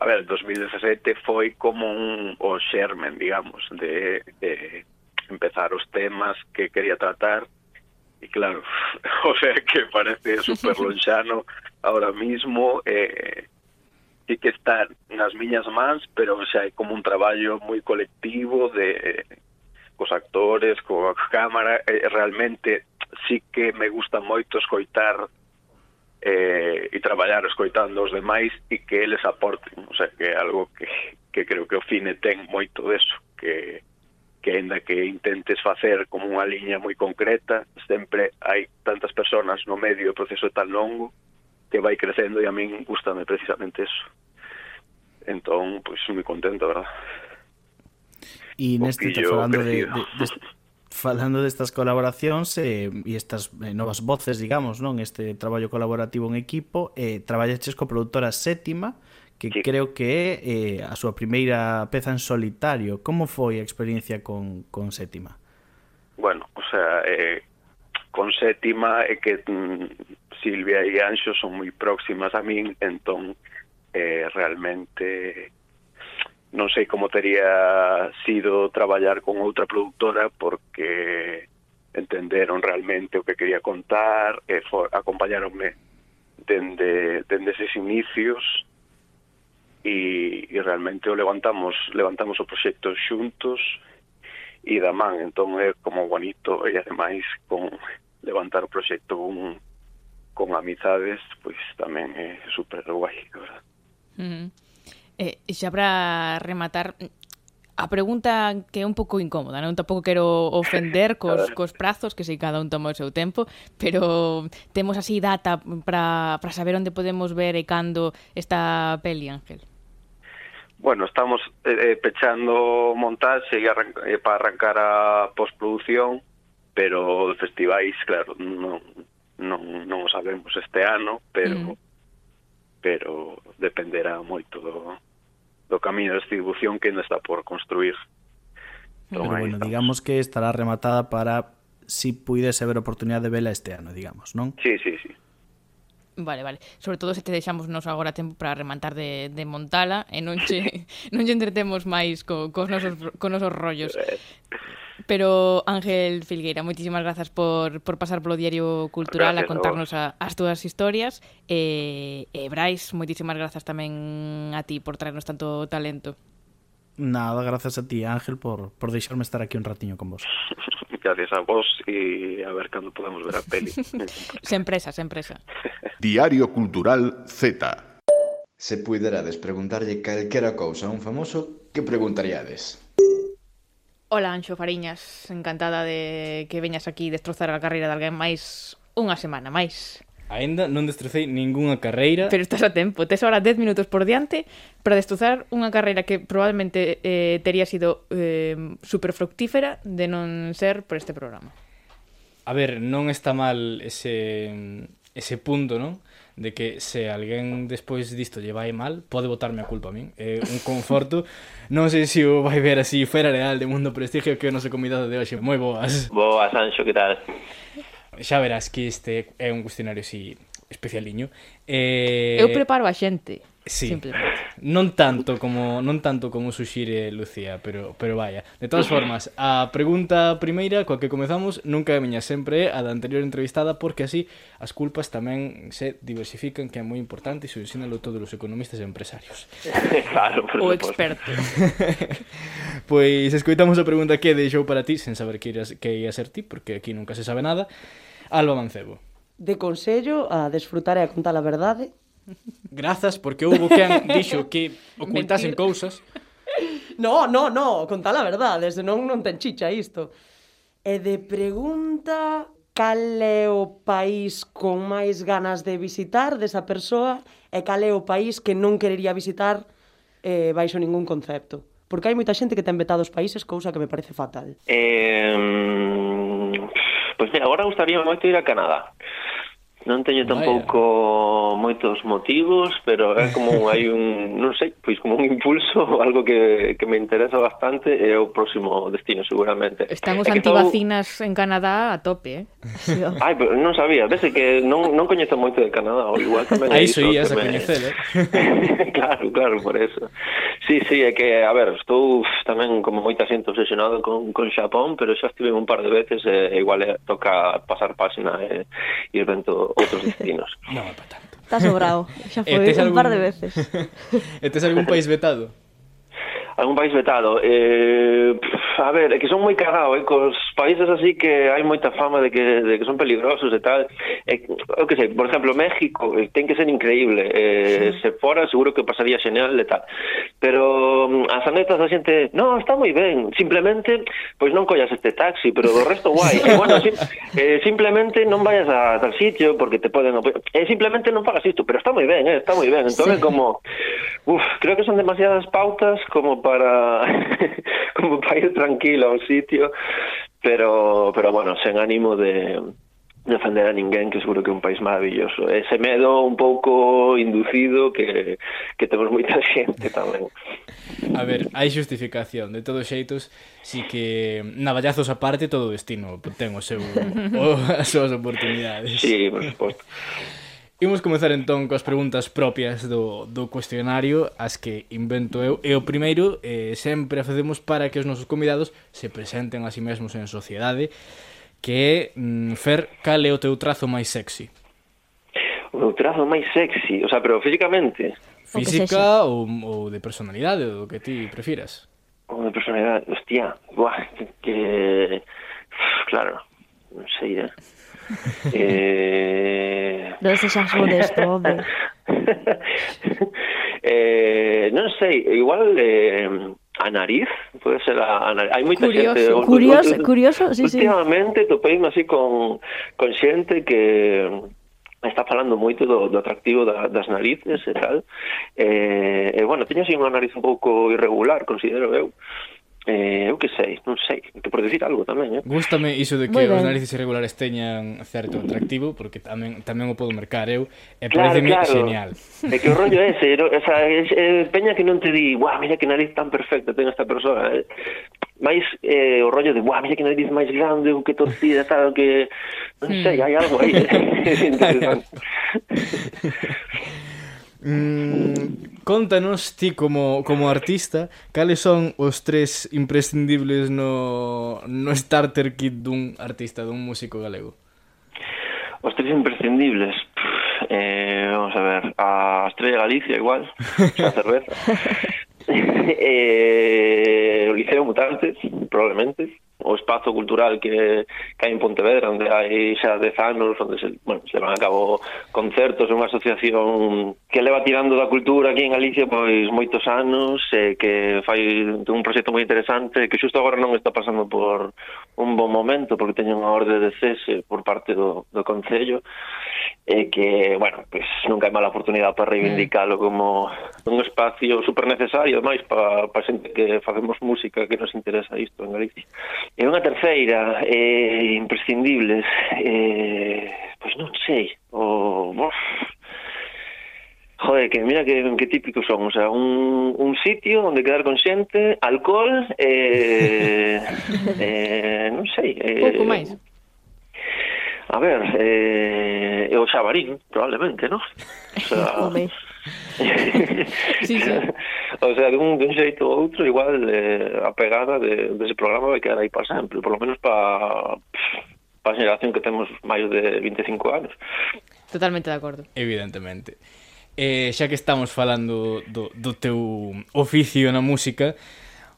A ver, 2017 foi como un o xermen, digamos, de, de empezar os temas que quería tratar Y claro, o sea que parece super lonxano ahora mismo, eh, sí que están nas miñas mans, pero o sea, é como un traballo moi colectivo de cos actores, coa cámara, eh, realmente sí que me gusta moito escoitar eh, e traballar escoitando os demais e que eles aporten, o sea, que é algo que, que creo que o cine ten moito deso, que que aínda que intentes facer como unha liña moi concreta, sempre hai tantas personas no medio, o proceso é tan longo que vai crecendo e a min gustame precisamente eso. Entón, pois, pues, moi contento, verdad? E neste está falando de, de, de, falando destas colaboracións eh, e estas eh, novas voces, digamos, non? Este traballo colaborativo en equipo, eh, traballaches co produtora Sétima, que sí. creo que é eh, a súa primeira peza en solitario. Como foi a experiencia con, con Sétima? Bueno, o sea, eh, con Sétima é que mm, Silvia e Anxo son moi próximas a min, entón eh, realmente non sei como tería sido traballar con outra productora porque entenderon realmente o que quería contar e for, acompañaronme dende, dende eses inicios e, e realmente o levantamos levantamos o proxecto xuntos e da man, entón é como bonito e ademais con levantar o proxecto un, con amizades, pois tamén é super guai, verdad. Uh -huh. eh, xa para rematar, a pregunta que é un pouco incómoda, non tampouco quero ofender cos, cos prazos, que sei cada un toma o seu tempo, pero temos así data para saber onde podemos ver e cando esta peli, Ángel. Bueno, estamos eh, eh, pechando montaxe e arran eh, para arrancar a postproducción, pero de festivais, claro, non, non, non o sabemos este ano, pero mm. pero dependerá moito do, do camiño de distribución que ainda está por construir. Entón, pero bueno, digamos que estará rematada para si puidese haber oportunidade de vela este ano, digamos, non? Sí, sí, sí. Vale, vale. Sobre todo se te deixamos nos agora tempo para remantar de, de montala e non che, non che entretemos máis co, cos nosos, co nosos rollos. Eh. Pero, Ángel Filgueira, moitísimas grazas por, por pasar polo Diario Cultural gracias, a contarnos a, as túas historias. E, e Brais, moitísimas grazas tamén a ti por traernos tanto talento. Nada, gracias a ti, Ángel, por, por deixarme estar aquí un ratiño con vos. gracias a vos e a ver cando podemos ver a peli. sen presa, sen presa. Diario Cultural Z. Se puiderades preguntarlle calquera cousa a un famoso, que preguntaríades? Ola, Anxo Fariñas, encantada de que veñas aquí destrozar a carreira de alguén máis unha semana máis. Ainda non destrocei ningunha carreira. Pero estás a tempo, tes ahora 10 minutos por diante para destrozar unha carreira que probablemente eh, tería sido eh, super fructífera de non ser por este programa. A ver, non está mal ese, ese punto, non? De que se alguén despois disto lle vai mal, pode botarme a culpa a min. É un conforto. non sei se o vai ver así fuera real de Mundo Prestigio que o noso convidado de hoxe. Moi boas. Boas, Anxo, que tal? Xa verás que este é un cuestionario así especialiño. Eh... Eu preparo a xente. Sí. Simplemente. Non tanto como non tanto como suxire Lucía, pero pero vaya. De todas formas, a pregunta primeira coa que comezamos nunca é miña sempre a da anterior entrevistada porque así as culpas tamén se diversifican, que é moi importante e iso ensínalo todos os economistas e empresarios. claro, por o experto. pois escoitamos a pregunta que deixou para ti sen saber que iras que ia ser ti, porque aquí nunca se sabe nada. Alba Mancebo. De consello a desfrutar e a contar a verdade. Grazas, porque houbo quen dixo que ocultasen Mentir. cousas. No, no, no, contar a verdade, senón non ten chicha isto. E de pregunta, cal é o país con máis ganas de visitar desa persoa e cal é o país que non querería visitar eh, baixo ningún concepto? Porque hai moita xente que ten vetado os países, cousa que me parece fatal. Eh, Pues mira, ahora me gustaría me ir a Canadá. Non teño tampouco Vaya. moitos motivos, pero é como hai un, non sei, pois como un impulso, algo que, que me interesa bastante e é o próximo destino seguramente. Están os antivacinas todo... en Canadá a tope, eh? Oh. Ai, pero non sabía, vese que non, non coñezo moito de Canadá, ou igual tamén Aí iso ías a coñecer, eh? claro, claro, por eso. Sí, sí, é que, a ver, estou tamén como moita xente obsesionado con, con Xapón, pero xa estive un par de veces e eh, igual toca pasar página e eh, ir vendo outros destinos. Non é para tanto. Está sobrado, xa foi un par de veces. e tes algún país vetado? algún país vetado. Eh, a ver, é que son moi cagado, eh, cos países así que hai moita fama de que, de que son peligrosos e tal. Eh, eu que sei, por exemplo, México, eh, ten que ser increíble. Eh, sí. Se fora, seguro que pasaría xeneral e tal. Pero mm, as anetas da xente, no, está moi ben, simplemente, pois non collas este taxi, pero do resto guai. E, bueno, sim, eh, simplemente non vayas a tal sitio porque te poden... Eh, simplemente non fagas isto, pero está moi ben, eh, está moi ben. Entón, sí. como... Uf, creo que son demasiadas pautas como para como para ir tranquilo a un sitio, pero pero bueno, sen ánimo de de ofender a ninguén, que seguro que é un país maravilloso. Ese medo un pouco inducido que, que temos moita xente tamén. A ver, hai xustificación. de todos xeitos, si que navallazos aparte todo destino ten o seu o, as súas oportunidades. Sí, por suposto. Imos comezar entón coas preguntas propias do, do cuestionario As que invento eu E o primeiro eh, sempre a facemos para que os nosos convidados se presenten a si sí mesmos en sociedade Que é, mm, Fer, cal é o teu trazo máis sexy? O meu trazo máis sexy? O sea, pero físicamente? Física ou, ou de personalidade, o que ti prefiras O de personalidade, hostia, buah, que... Claro, non sei, eh eh... Non sexas modesto, home. eh, non sei, igual eh, a nariz, pode ser a, a nariz. Hai moita curioso, xente... Curioso, o, o, curioso, sí, sí. Últimamente topeime así con, con xente que está falando moito do, do atractivo da, das narices e tal. Eh, e, bueno, teño así unha nariz un pouco irregular, considero eu. Eh? Eh, eu que sei, non sei, que por decir algo tamén, eh. Gústame iso de que os narices irregulares teñan certo atractivo, porque tamén tamén o podo mercar eu, e claro, pareceme claro. genial. É que o rollo é ese, no, esa, es, eh, peña que non te di, guau, mira que nariz tan perfecta ten esta persona, eh. máis eh, o rollo de, guau, mira que nariz máis grande, ou que torcida, tal, que, non hmm. sei, hai algo aí, eh. interesante. mm, Contanos ti como, como artista cales son os tres imprescindibles no, no starter kit dun artista, dun músico galego? Os tres imprescindibles? Pff, eh, vamos a ver, a Estrella Galicia igual, a cerveza. eh, o Liceo Mutantes, probablemente o espazo cultural que, que hai en Pontevedra, onde hai xa dez anos, onde se, bueno, se van a cabo concertos, é unha asociación que leva tirando da cultura aquí en Galicia pois moitos anos, e que fai un proxecto moi interesante, que xusto agora non está pasando por un bon momento, porque teñen unha orde de cese por parte do, do Concello, e que, bueno, pues, nunca hai mala oportunidade para reivindicalo mm. como un espacio super necesario máis para pa xente que facemos música que nos interesa isto en Galicia. E unha terceira, eh, imprescindibles, eh, pois non sei, o... Bof, Joder, que mira que, que típico son, o sea, un, un sitio onde quedar con xente, alcohol, eh, eh, non sei. Eh, Pouco máis. A ver, eh, o Xabarín, probablemente, non? O sea, sí, sí. o sea, dun, dun xeito ou outro igual eh, a pegada de, dese programa vai quedar aí para sempre, por lo menos para pa a xeración que temos máis de 25 anos. Totalmente de acordo. Evidentemente. Eh, xa que estamos falando do, do teu oficio na música,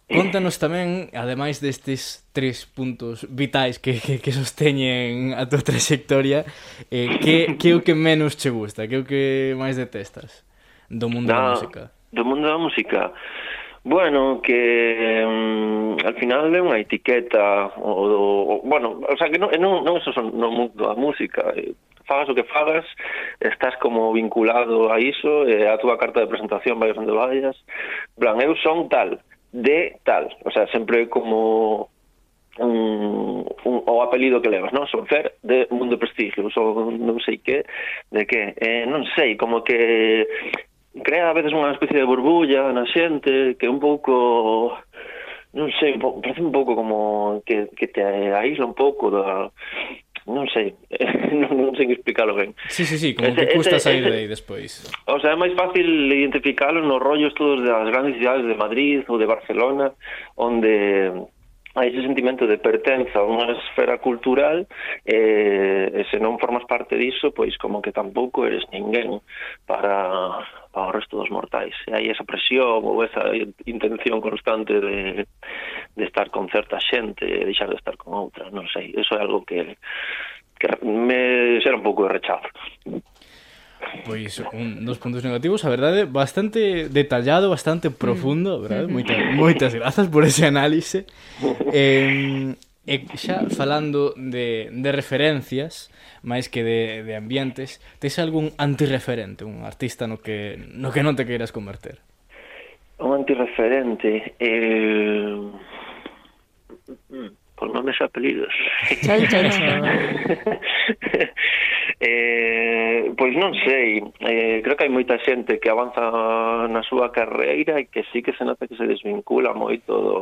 Eh. Contanos tamén, ademais destes tres puntos vitais que, que, que sosteñen a tua trayectoria, eh, que, que é o que menos che gusta, que é o que máis detestas do mundo da, da música? Do mundo da música? Bueno, que um, al final é unha etiqueta o, o, o, bueno, o sea que non, non, non eso son no mundo da música eh, fagas o que fagas estás como vinculado a iso e a túa carta de presentación vai onde vayas plan, eu son tal de tal, o sea, sempre como un, un, o apelido que levas, non? Son Fer de Mundo Prestigio, son non sei que, de que, eh, non sei, como que crea a veces unha especie de burbulla na xente que un pouco non sei, parece un pouco como que, que te aísla un pouco da, non sei, non, non sei explicarlo ben. Sí, sí, sí, como ese, que custa sair de aí despois. O sea, é máis fácil identificarlo nos rollos todos das grandes cidades de Madrid ou de Barcelona, onde hai ese sentimento de pertenza a unha esfera cultural eh, e se non formas parte diso, pois como que tampouco eres ninguén para ao resto dos mortais. E hai esa presión ou esa intención constante de, de estar con certa xente e deixar de estar con outra, non sei, eso é algo que, que me xera un pouco de rechazo. Pois un dos puntos negativos, a verdade, bastante detallado, bastante profundo, verdade? Mm. Moitas, moitas grazas por ese análise. Eh, E xa falando de, de referencias, máis que de, de ambientes, tes algún antirreferente, un artista no que, no que non te queiras converter? Un antirreferente... Eh... Por nomes e apelidos. Chai, chai, chai. eh, pois non sei, eh, creo que hai moita xente que avanza na súa carreira e que sí que se nota que se desvincula moito do,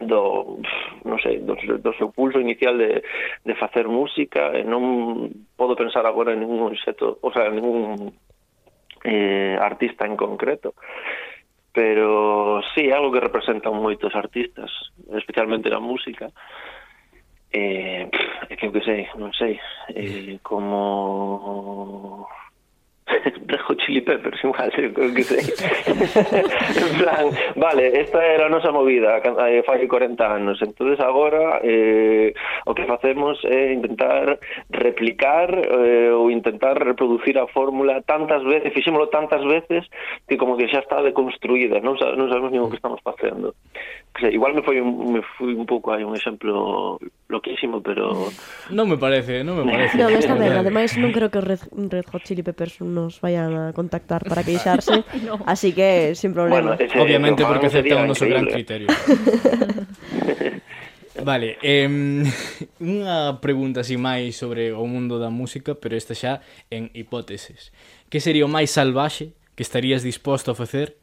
do non sei, do, do seu pulso inicial de, de facer música e non podo pensar agora en ningún xeto, o sea, en ningún eh, artista en concreto. Pero sí, algo que representan moitos artistas especialmente na música eh, é que eu que sei, non sei eh, como Red Hot Chili Peppers, un hacer, que sei. en plan, vale, esta era a nosa movida, eh, fai 40 anos. entonces agora eh, o que facemos é intentar replicar eh, ou intentar reproducir a fórmula tantas veces, fixémolo tantas veces que como que xa está deconstruída, non, sa, non sabemos nin o que estamos facendo. Que sei, igual me foi un, me fui un pouco hai un exemplo loquísimo, pero... Non me parece, non me parece. non, está ben, ademais non creo que Red, Red Hot Chili Peppers un nos vayan a contactar para queixarse. no. Así que, sin problema. Bueno, ese, Obviamente porque aceptan o noso gran criterio. Vale, eh, unha pregunta así máis sobre o mundo da música, pero esta xa en hipóteses. Que sería o máis salvaxe que estarías disposto a facer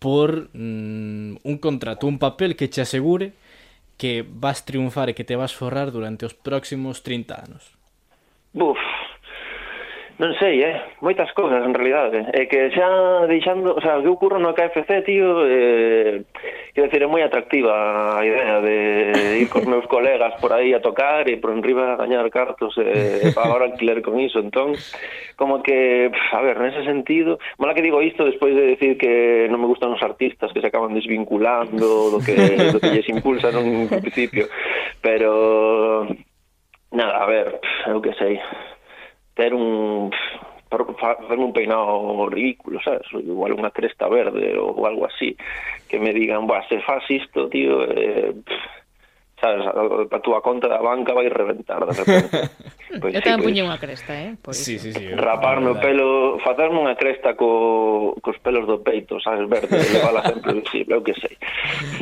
por mm, un contrato, un papel que che asegure que vas triunfar e que te vas forrar durante os próximos 30 anos? Buf, Non sei, eh? Moitas cousas, en realidade. É que xa deixando... O sea, o que ocurre no KFC, tío... Eh, quero decir, é moi atractiva a idea de ir cos meus colegas por aí a tocar e por enriba a gañar cartos e, eh, pagar alquiler con iso. Entón, como que... A ver, nese sentido... Mala que digo isto despois de decir que non me gustan os artistas que se acaban desvinculando do que, do que lles impulsa nun principio. Pero... Nada, a ver, eu que sei ter un ver un peinado ridículo, sabes? Igual unha cresta verde ou algo así, que me digan, "Bah, se faz isto, tío, eh, pff, sabes, a, a túa conta da banca vai reventar de repente." Pois, Eu sí, tamén puñe unha cresta, eh? Por sí, sí, sí, Raparme o pelo, facerme unha cresta co, cos pelos do peito, sabes, verde, levala sempre visible, eu que sei.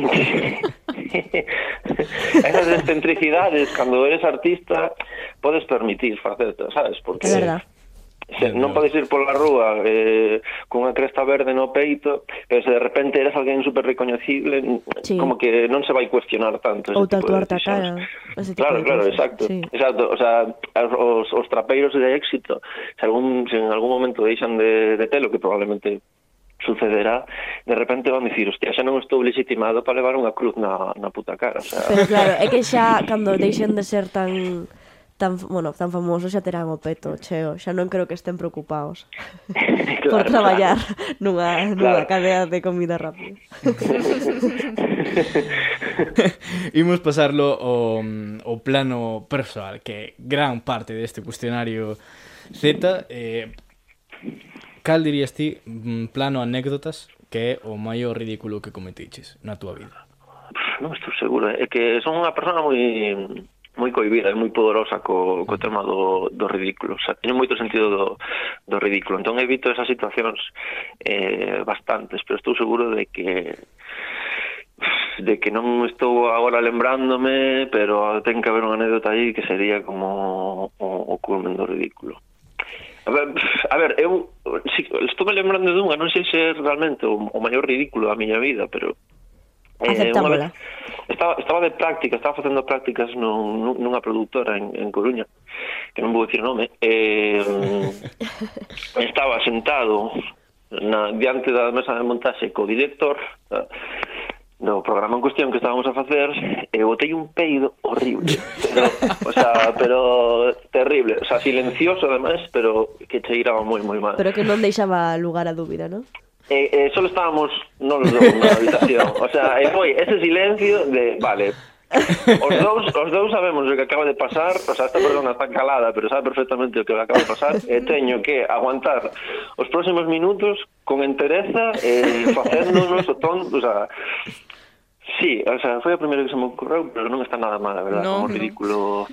Esas excentricidades, cando eres artista, podes permitir facerte, sabes? Porque é verdad. Se, non podes ir pola rúa eh, cunha cresta verde no peito, pero se de repente eres alguén super recoñecible, sí. como que non se vai cuestionar tanto. Ou tatuarte a cara. Claro, claro, exacto. Sí. exacto. O sea, os, os trapeiros de éxito, se, algún, se en algún momento deixan de, de telo, que probablemente sucederá, de repente van dicir, hostia, xa non estou legitimado para levar unha cruz na, na puta cara. O sea... Pero claro, é que xa cando deixen de ser tan tan, bueno, tan famosos xa terán o peto cheo, xa non creo que estén preocupados claro, por traballar claro. nunha, nunha claro. cadea de comida rápida. Imos pasarlo ao, ao plano persoal, que gran parte deste cuestionario Z eh, Cal dirías ti, mm, plano anécdotas, que é o maior ridículo que cometiches na túa vida? Non estou seguro, eh. é que son unha persona moi moi coibida e moi pudorosa co, co mm. tema do, do ridículo. O sea, teño moito sentido do, do ridículo. Entón evito esas situacións eh, bastantes, pero estou seguro de que de que non estou agora lembrándome, pero ten que haber unha anécdota aí que sería como o, o culmen do ridículo. A ver, eu si, estou me lembrando dunha, non sei se é realmente o, o maior ridículo da miña vida, pero Eh, unha vez, estaba, estaba de práctica, estaba facendo prácticas nun, nunha productora en, en Coruña, que non vou dicir nome, eh, estaba sentado na, diante da mesa de montaxe co director, eh, no programa en cuestión que estábamos a facer, eu botei un peido horrible. Pero, o sea, pero terrible. O sea, silencioso, además, pero que cheiraba moi, moi mal. Pero que non deixaba lugar a dúbida, non? Eh, eh, solo estábamos, non los dos, na habitación. O sea, eh, foi ese silencio de, vale, Os dous, os dous sabemos o que acaba de pasar, o sea, esta persona está calada, pero sabe perfectamente o que acaba de pasar, e teño que aguantar os próximos minutos con entereza e eh, facéndonos o ton, o sea, Sí, o sea, foi a primeira que se me ocorreu, pero non está nada mal, a verdade, no, como ridículo.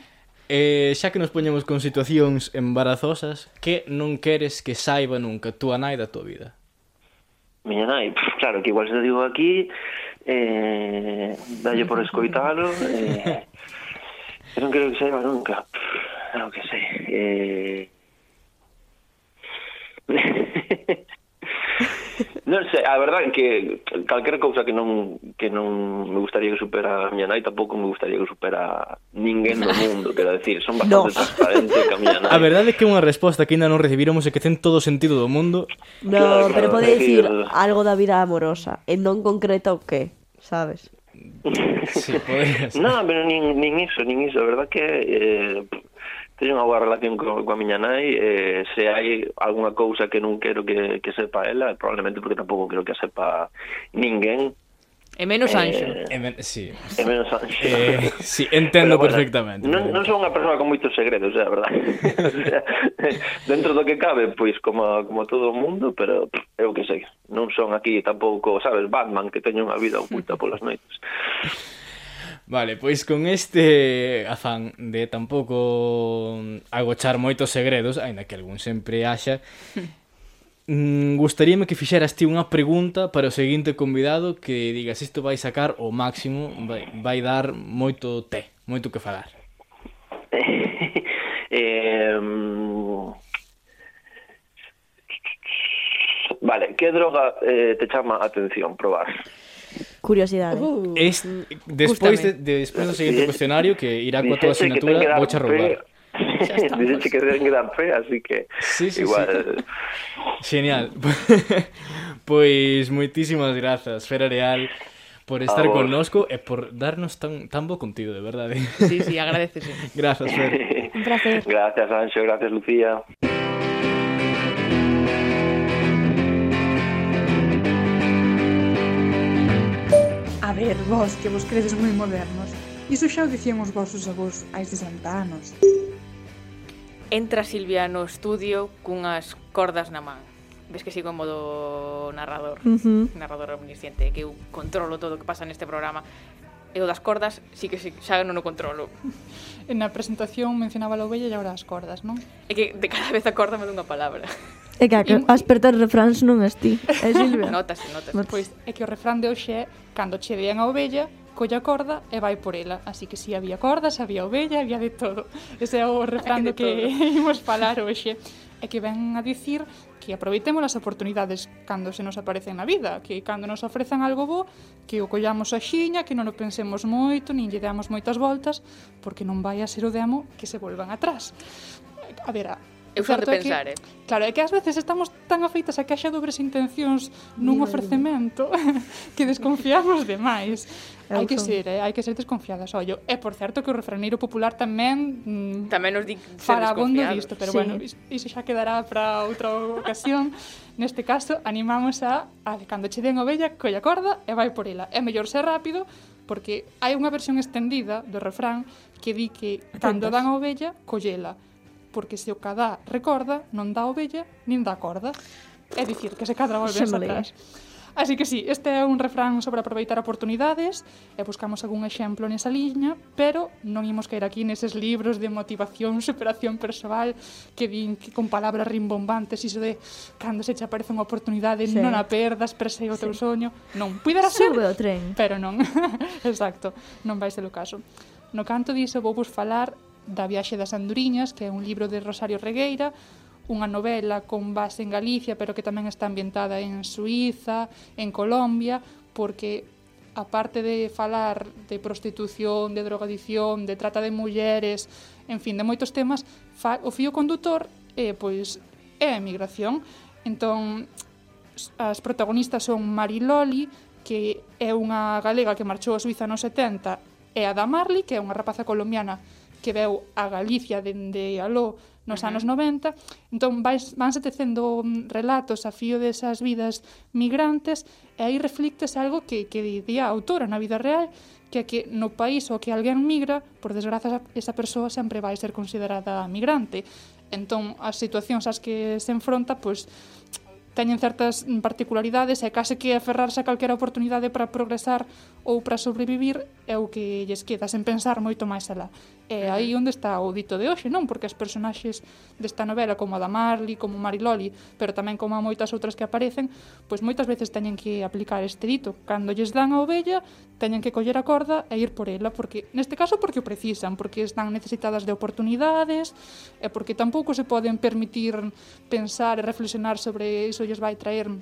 Eh, xa que nos poñemos con situacións embarazosas, que non queres que saiba nunca túa nai da túa vida? Miña nai, pff, claro, que igual se digo aquí, eh, dalle por escoitalo eh, eu non creo que saiba nunca non que sei eh, non sei, a verdade que calquer cousa que non que non me gustaría que supera a miña nai, tampouco me gustaría que supera ninguén do mundo, quero decir, son bastante no. transparente que a miña nai. A verdade é que é unha resposta que ainda non recibiremos e que ten todo o sentido do mundo. No, claro, pero pode decir algo da vida amorosa, e non concreto o que? sabes? Sí, podrías. non, pero nin, nin iso, nin iso. A verdad que eh, teño unha boa relación co, coa miña nai eh, se hai algunha cousa que non quero que, que sepa ela eh, probablemente porque tampouco quero que sepa ninguén E menos eh, anxo. Eh, e, men, sí. e menos anxo. Eh, sí, entendo pero, bueno, perfectamente. Non, non son unha persoa con moitos segredos, é a o sea, dentro do que cabe, pois, como, como todo o mundo, pero pff, eu que sei. Non son aquí tampouco, sabes, Batman, que teño unha vida oculta polas noites. Vale, pois con este afán de tampouco agochar moitos segredos, aínda que algún sempre haxa, mm, gustaríame que fixeras ti unha pregunta para o seguinte convidado que digas isto vai sacar o máximo, vai, vai dar moito té, moito que falar. eh, vale, que droga eh, te chama a atención probar? Curiosidade. Uh, es, despois, de, de, despois do seguinte eh, cuestionario que irá coa tua asignatura, vou roubar. Pe Dixete que ten gran fe, así que sí, sí, igual... Sí. Genial. pois moitísimas grazas, Fera Real, por estar connosco e por darnos tan, tan bo contido, de verdade. ¿eh? Sí, sí, agradecese. Grazas, Fer. Un placer. Gracias, Anxo, gracias, Lucía. A ver, vos, que vos credes moi modernos. Iso xa o dicían os vosos avós hai 60 anos. Entra Silvia no estudio cunhas cordas na man. Ves que sigo en modo narrador, uh -huh. narrador omnisciente, que eu controlo todo o que pasa neste programa. E o das cordas, sí que xa non o controlo. En a presentación mencionaba a ovella e agora as cordas, non? É que de cada vez acórdame dunha palabra. É que a espertar refráns non es ti, é Silvia. Notase, notase. Pois é que o refrán de hoxe é cando che dean a ovella, colle a corda e vai por ela. Así que si sí, había cordas, había ovella, había de todo. Ese é o refrán do que imos falar hoxe. E que ven a dicir que aproveitemos as oportunidades cando se nos aparecen na vida, que cando nos ofrecen algo bo, que o collamos a xiña, que non o pensemos moito, nin lle damos moitas voltas, porque non vai a ser o demo que se volvan atrás. A ver, a Eu fan de pensar, que, eh. Claro, é que ás veces estamos tan afeitas a que haxa dobres intencións nun ofrecemento que desconfiamos demais. Eu hai que son... ser, eh? hai que ser desconfiadas, ollo. E por certo que o refraneiro popular tamén mm, tamén nos di ser disto, pero sí. bueno, iso xa quedará para outra ocasión. Neste caso, animamos a, a cando che den ovella, colla corda e vai por ela. É mellor ser rápido porque hai unha versión estendida do refrán que di que cando dan a ovella, collela porque se o cadá recorda, non dá ovella nin dá corda. É dicir, que se cadra volve atrás. Así que sí, este é un refrán sobre aproveitar oportunidades e buscamos algún exemplo nesa liña, pero non imos caer aquí neses libros de motivación, superación persoal que din que con palabras rimbombantes iso de cando se che aparece unha oportunidade sí. non a perdas, persegue o teu sí. soño. Non, puidera ser, Sube o tren. pero non. Exacto, non vai ser o caso. No canto diso vou vos falar da Viaxe das Anduriñas, que é un libro de Rosario Regueira, unha novela con base en Galicia, pero que tamén está ambientada en Suiza, en Colombia, porque aparte de falar de prostitución, de drogadición, de trata de mulleres, en fin, de moitos temas, fa, o fío condutor é, eh, pois, é a emigración. Entón, as protagonistas son Mari Loli, que é unha galega que marchou a Suiza nos 70, e a Marley, que é unha rapaza colombiana que veu a Galicia dende aló nos anos 90, entón vais, vanse tecendo relatos a fío desas vidas migrantes e aí reflictes algo que, que diría a autora na vida real que é que no país ao que alguén migra, por desgraza esa persoa sempre vai ser considerada migrante. Entón, as situacións ás que se enfronta, pois teñen certas particularidades e case que aferrarse a calquera oportunidade para progresar ou para sobrevivir é o que lles queda sen pensar moito máis alá. E aí onde está o dito de hoxe, non? Porque as personaxes desta novela, como a da Marley, como Mariloli, pero tamén como a moitas outras que aparecen, pois moitas veces teñen que aplicar este dito. Cando lles dan a ovella, teñen que coller a corda e ir por ela, porque neste caso porque o precisan, porque están necesitadas de oportunidades, e porque tampouco se poden permitir pensar e reflexionar sobre iso lles vai traer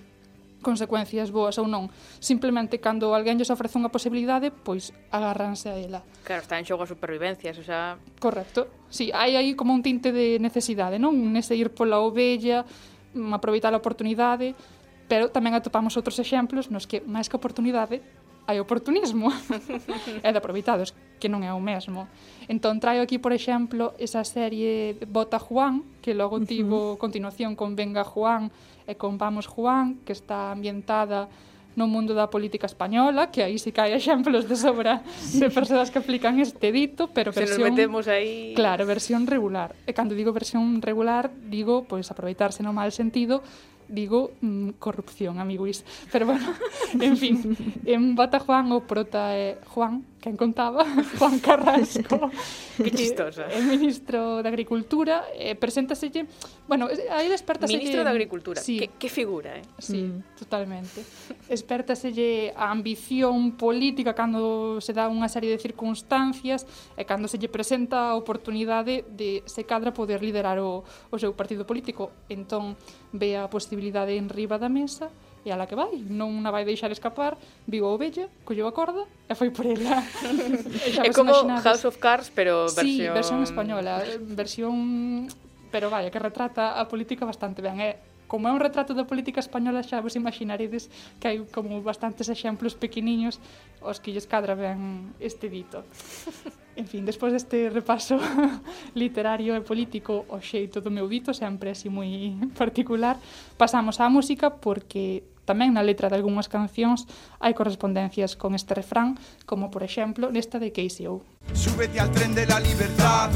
consecuencias boas ou non. Simplemente cando alguén lles ofrece unha posibilidade, pois agárranse a ela. Claro, está en xogo a supervivencia, eso sea... Correcto. Sí, hai aí como un tinte de necesidade, non? Nese ir pola ovella, mm, aproveitar a oportunidade, pero tamén atopamos outros exemplos nos que, máis que oportunidade, hai oportunismo e de aproveitados, que non é o mesmo. Entón traio aquí, por exemplo, esa serie Bota Juan, que logo tivo continuación con Venga Juan, e con Vamos Juan, que está ambientada no mundo da política española, que aí sí que hai exemplos de sobra de persoas que aplican este dito, pero Se versión... Se nos metemos aí... Claro, versión regular. E cando digo versión regular, digo, pois, aproveitarse no mal sentido, digo mm, corrupción, amiguis. Pero bueno, en fin, en Bata Juan o prota é Juan, quen contaba, Juan Carrasco, que chistosa. É ministro de Agricultura, eh, preséntaselle, bueno, aí despertaselle Ministro de Agricultura, sí, que, que figura, eh? Sí, mm. totalmente. Espertaselle a ambición política cando se dá unha serie de circunstancias e cando se lle presenta a oportunidade de se cadra poder liderar o, o seu partido político. Entón, ve a posibilidade en riba da mesa e a la que vai, non a vai deixar escapar, viu a ovella, colleu a corda e foi por ela. é como imaginades. House of Cards, pero versión... Sí, versión española, versión... Pero vaya, que retrata a política bastante ben, é como é un retrato da política española xa vos imaginaredes que hai como bastantes exemplos pequeniños os que lles cadra ben este dito. En fin, despois deste repaso literario e político o xeito do meu dito sempre así moi particular, pasamos á música porque tamén na letra de algunhas cancións hai correspondencias con este refrán, como por exemplo nesta de Casey O. Súbete al tren de la libertad.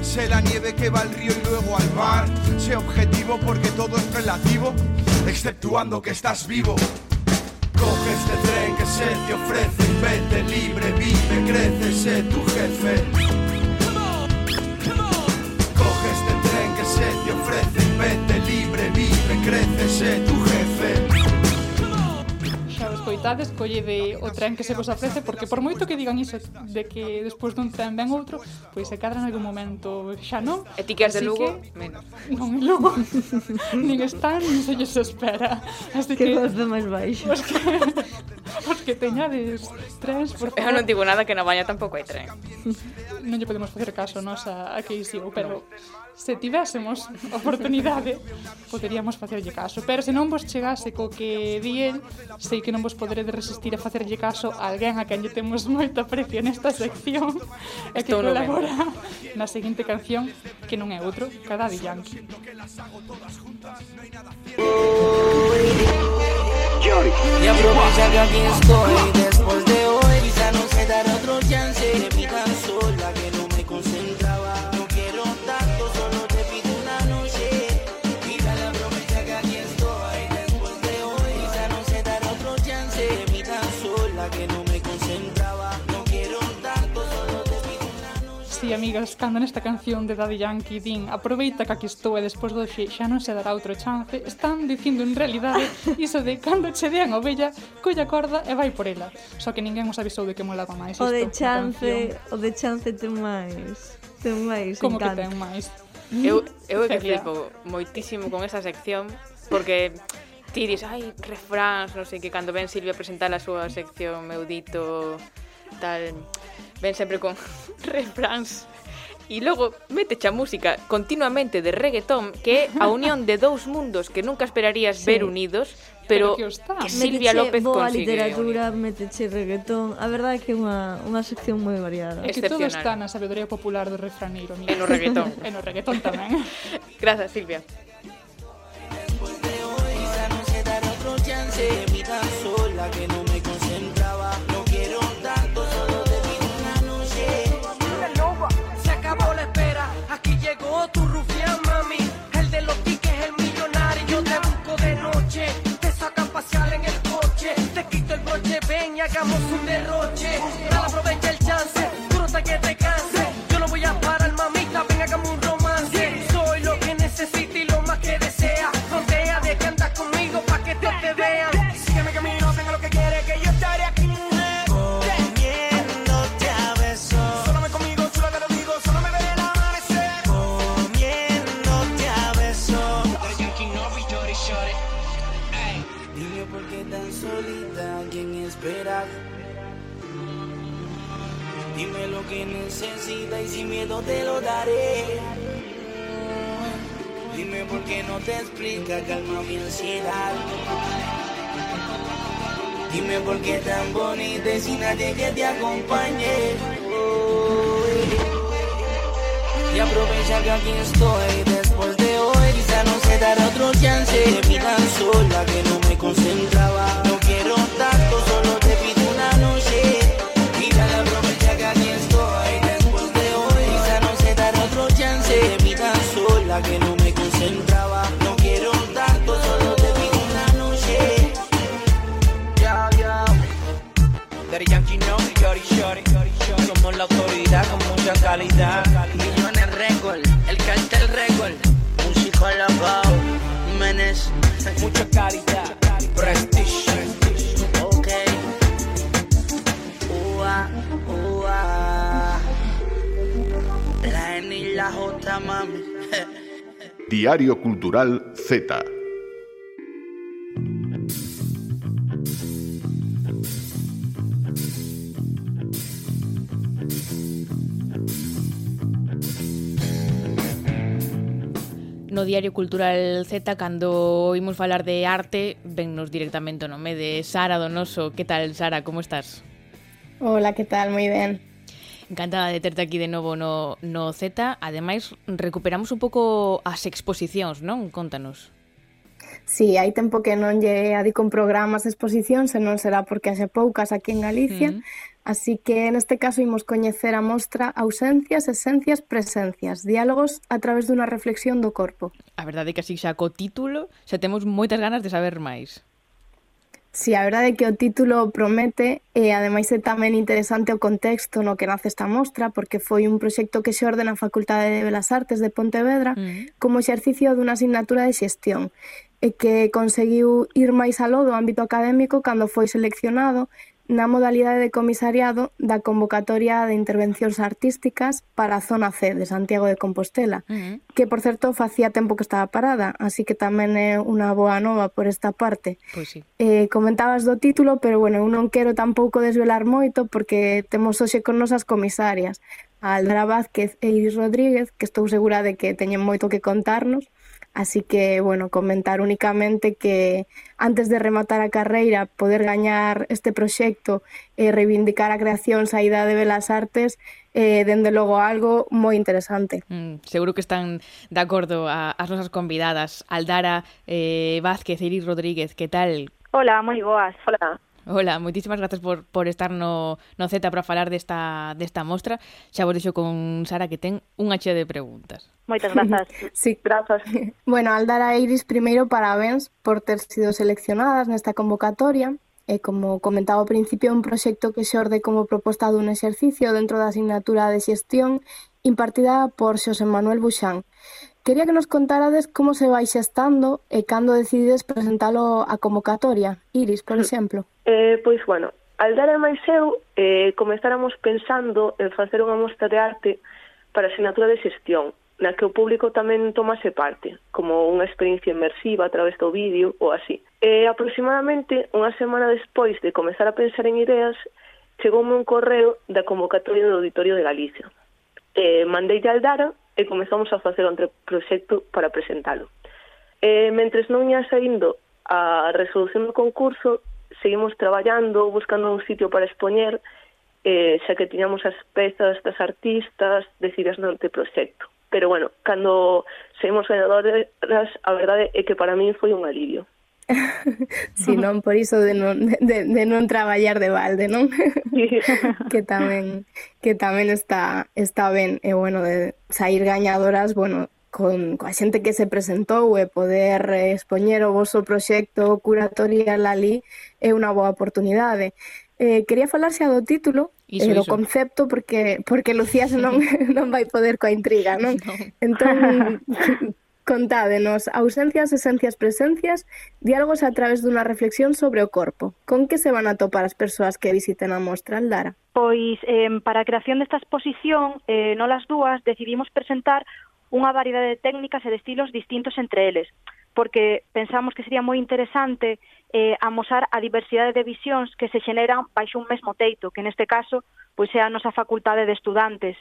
Sé la nieve que va al río y luego al mar. Sé objetivo porque todo es relativo, exceptuando que estás vivo. Coge este tren que se te ofrece vete libre, vive, crece, sé tu jefe. Coge este tren que se te ofrece vete libre, vive, crece, sé tu jefe. escoitades, collede o tren que se vos ofrece, porque por moito que digan iso de que despois dun tren ven outro, pois se cadra en algún momento xa non. E ti que de Lugo, que, menos. Non, en Lugo. nin están, nin se lles espera. Así que... Que de máis baixo. Os que, os que teñades trens, por favor. Eu non digo nada que na baña tampouco hai tren. non lle podemos facer caso, nos a, a que iso, pero... No se tivésemos oportunidade, poderíamos facerlle caso. Pero se non vos chegase co que di el, sei que non vos poderedes resistir a facerlle caso a alguén a quen lle temos moito aprecio nesta sección e que Todo colabora na seguinte canción que non é outro, cada de Yankee. Y aprovecha que aquí estoy Después de hoy quizá no se dará otro chance De pidan su amigas cando nesta canción de Daddy Yankee din aproveita que aquí estou e despois do xe xa non se dará outro chance están dicindo en realidade iso de cando che dean ovella colla corda e vai por ela. Só que ninguén os avisou de que molaba máis o isto, de chance o de chance ten máis ten máis como que ten máis? Eu, eu é que flipo moitísimo con esta sección porque ti dis, ai, refráns, non sei que, cando ven Silvia presentar a súa sección, meu dito, tal ven sempre con refráns. E logo meteche a música continuamente de reggaetón que é a unión de dous mundos que nunca esperarías sí. ver unidos pero, pero que, está. que Silvia López López boa consigue literatura, meteche reggaetón. A verdade é que é unha, unha sección moi variada. É que todo está na sabedoría popular do refraneiro e no reggaetón. E no reggaetón tamén. Grazas Silvia. Después de hoy, no se dará otro chance, vida sola que no hagamos un derroche. Dale, aprovecha el chance, tú no te que te canse. Yo no voy a parar, mamita, ven, hagamos un romance. Soy lo que necesita y lo más que desea. Frontea de que andas conmigo pa' que te vean. Y sin miedo te lo daré. Dime por qué no te explica, calma mi ansiedad. Dime por qué tan bonita y sin nadie que te acompañe. Y aprovecha que aquí estoy después de hoy Quizá no sé dar otro chance. Te vi tan sola que no me concentraba que no me concentraba No quiero tanto, solo te pido una noche Ya, ya. Daddy Yankee no, Yori Shori. Somos la autoridad con mucha calidad. Millones récord, el cartel récord. Músico loco, Jiménez, mucha calidad. Diario Cultural Z. No Diario Cultural Z, cando oímos falar de arte, vennos directamente o nome de Sara Donoso. Que tal, Sara? Como estás? Hola, que tal? Moi ben. Encantada de terte aquí de novo no, no Z. Ademais, recuperamos un pouco as exposicións, non? Contanos. Si, sí, hai tempo que non lle adicon programas de exposición, senón será porque haxe poucas aquí en Galicia, mm. Así que neste caso imos coñecer a mostra Ausencias, Esencias, Presencias, diálogos a través dunha reflexión do corpo. A verdade é que así xa co título xa temos moitas ganas de saber máis. Si, sí, a verdade é que o título promete eh, e ademais é tamén interesante o contexto no que nace esta mostra porque foi un proxecto que se orde na Facultade de Belas Artes de Pontevedra mm. como exercicio dunha asignatura de xestión e eh, que conseguiu ir máis aló do ámbito académico cando foi seleccionado na modalidade de comisariado da convocatoria de intervencións artísticas para a zona C de Santiago de Compostela, uh -huh. que por certo facía tempo que estaba parada, así que tamén é unha boa nova por esta parte. Pois sí. Eh, comentabas do título, pero bueno, eu non quero tampouco desvelar moito porque temos hoxe con nosas comisarias, a Aldra Vázquez e Iris Rodríguez, que estou segura de que teñen moito que contarnos, Así que, bueno, comentar únicamente que antes de rematar a carreira, poder gañar este proxecto e reivindicar a creación saída de Belas Artes eh, dende logo algo moi interesante. Mm, seguro que están de acordo a, as nosas convidadas, Aldara eh, Vázquez e Iris Rodríguez, que tal? Hola, moi boas. Hola. Hola, moitísimas grazas por, por estar no, no Z para falar desta, desta mostra. Xa vos deixo con Sara que ten unha chea de preguntas. Moitas grazas. sí, grazas. bueno, Aldara e Iris, primeiro parabéns por ter sido seleccionadas nesta convocatoria. E como comentaba ao principio, un proxecto que xorde como proposta dun exercicio dentro da asignatura de xestión impartida por Xosé Manuel Buxán. Quería que nos contarades como se vai xestando e cando decidides presentalo a convocatoria, Iris, por mm. exemplo. Eh, pois, bueno, Aldara e máis eu eh, comezáramos pensando en facer unha mostra de arte para a asignatura de xestión, na que o público tamén tomase parte, como unha experiencia inmersiva a través do vídeo ou así. E aproximadamente unha semana despois de comezar a pensar en ideas, chegoume un correo da convocatoria do Auditorio de Galicia. Eh, mandei a Aldara e comezamos a facer un proxecto para presentalo. E, mentres non ia saindo a resolución do concurso, seguimos traballando, buscando un sitio para expoñer, eh, xa que tiñamos as pezas das artistas decididas no te proxecto. Pero bueno, cando seguimos ganadores, a verdade é que para mí foi un alivio. si non por iso de non, de, de non traballar de balde, non? que tamén que tamén está está ben e bueno de sair gañadoras, bueno, con coa xente que se presentou e poder expoñer o voso proxecto curatorial ali é unha boa oportunidade. Eh, quería falarse do título iso, e eh, do iso. concepto porque porque Lucía non non vai poder coa intriga, non? no. Entón Contádenos ausencias, esencias, presencias, diálogos a través dunha reflexión sobre o corpo. Con que se van a topar as persoas que visiten a mostra Aldara? Pois, eh, para a creación desta exposición, eh, nolas dúas decidimos presentar unha variedade de técnicas e de estilos distintos entre eles, porque pensamos que sería moi interesante eh, amosar a diversidade de visións que se xeneran baixo un mesmo teito, que neste caso pois é a nosa facultade de estudantes.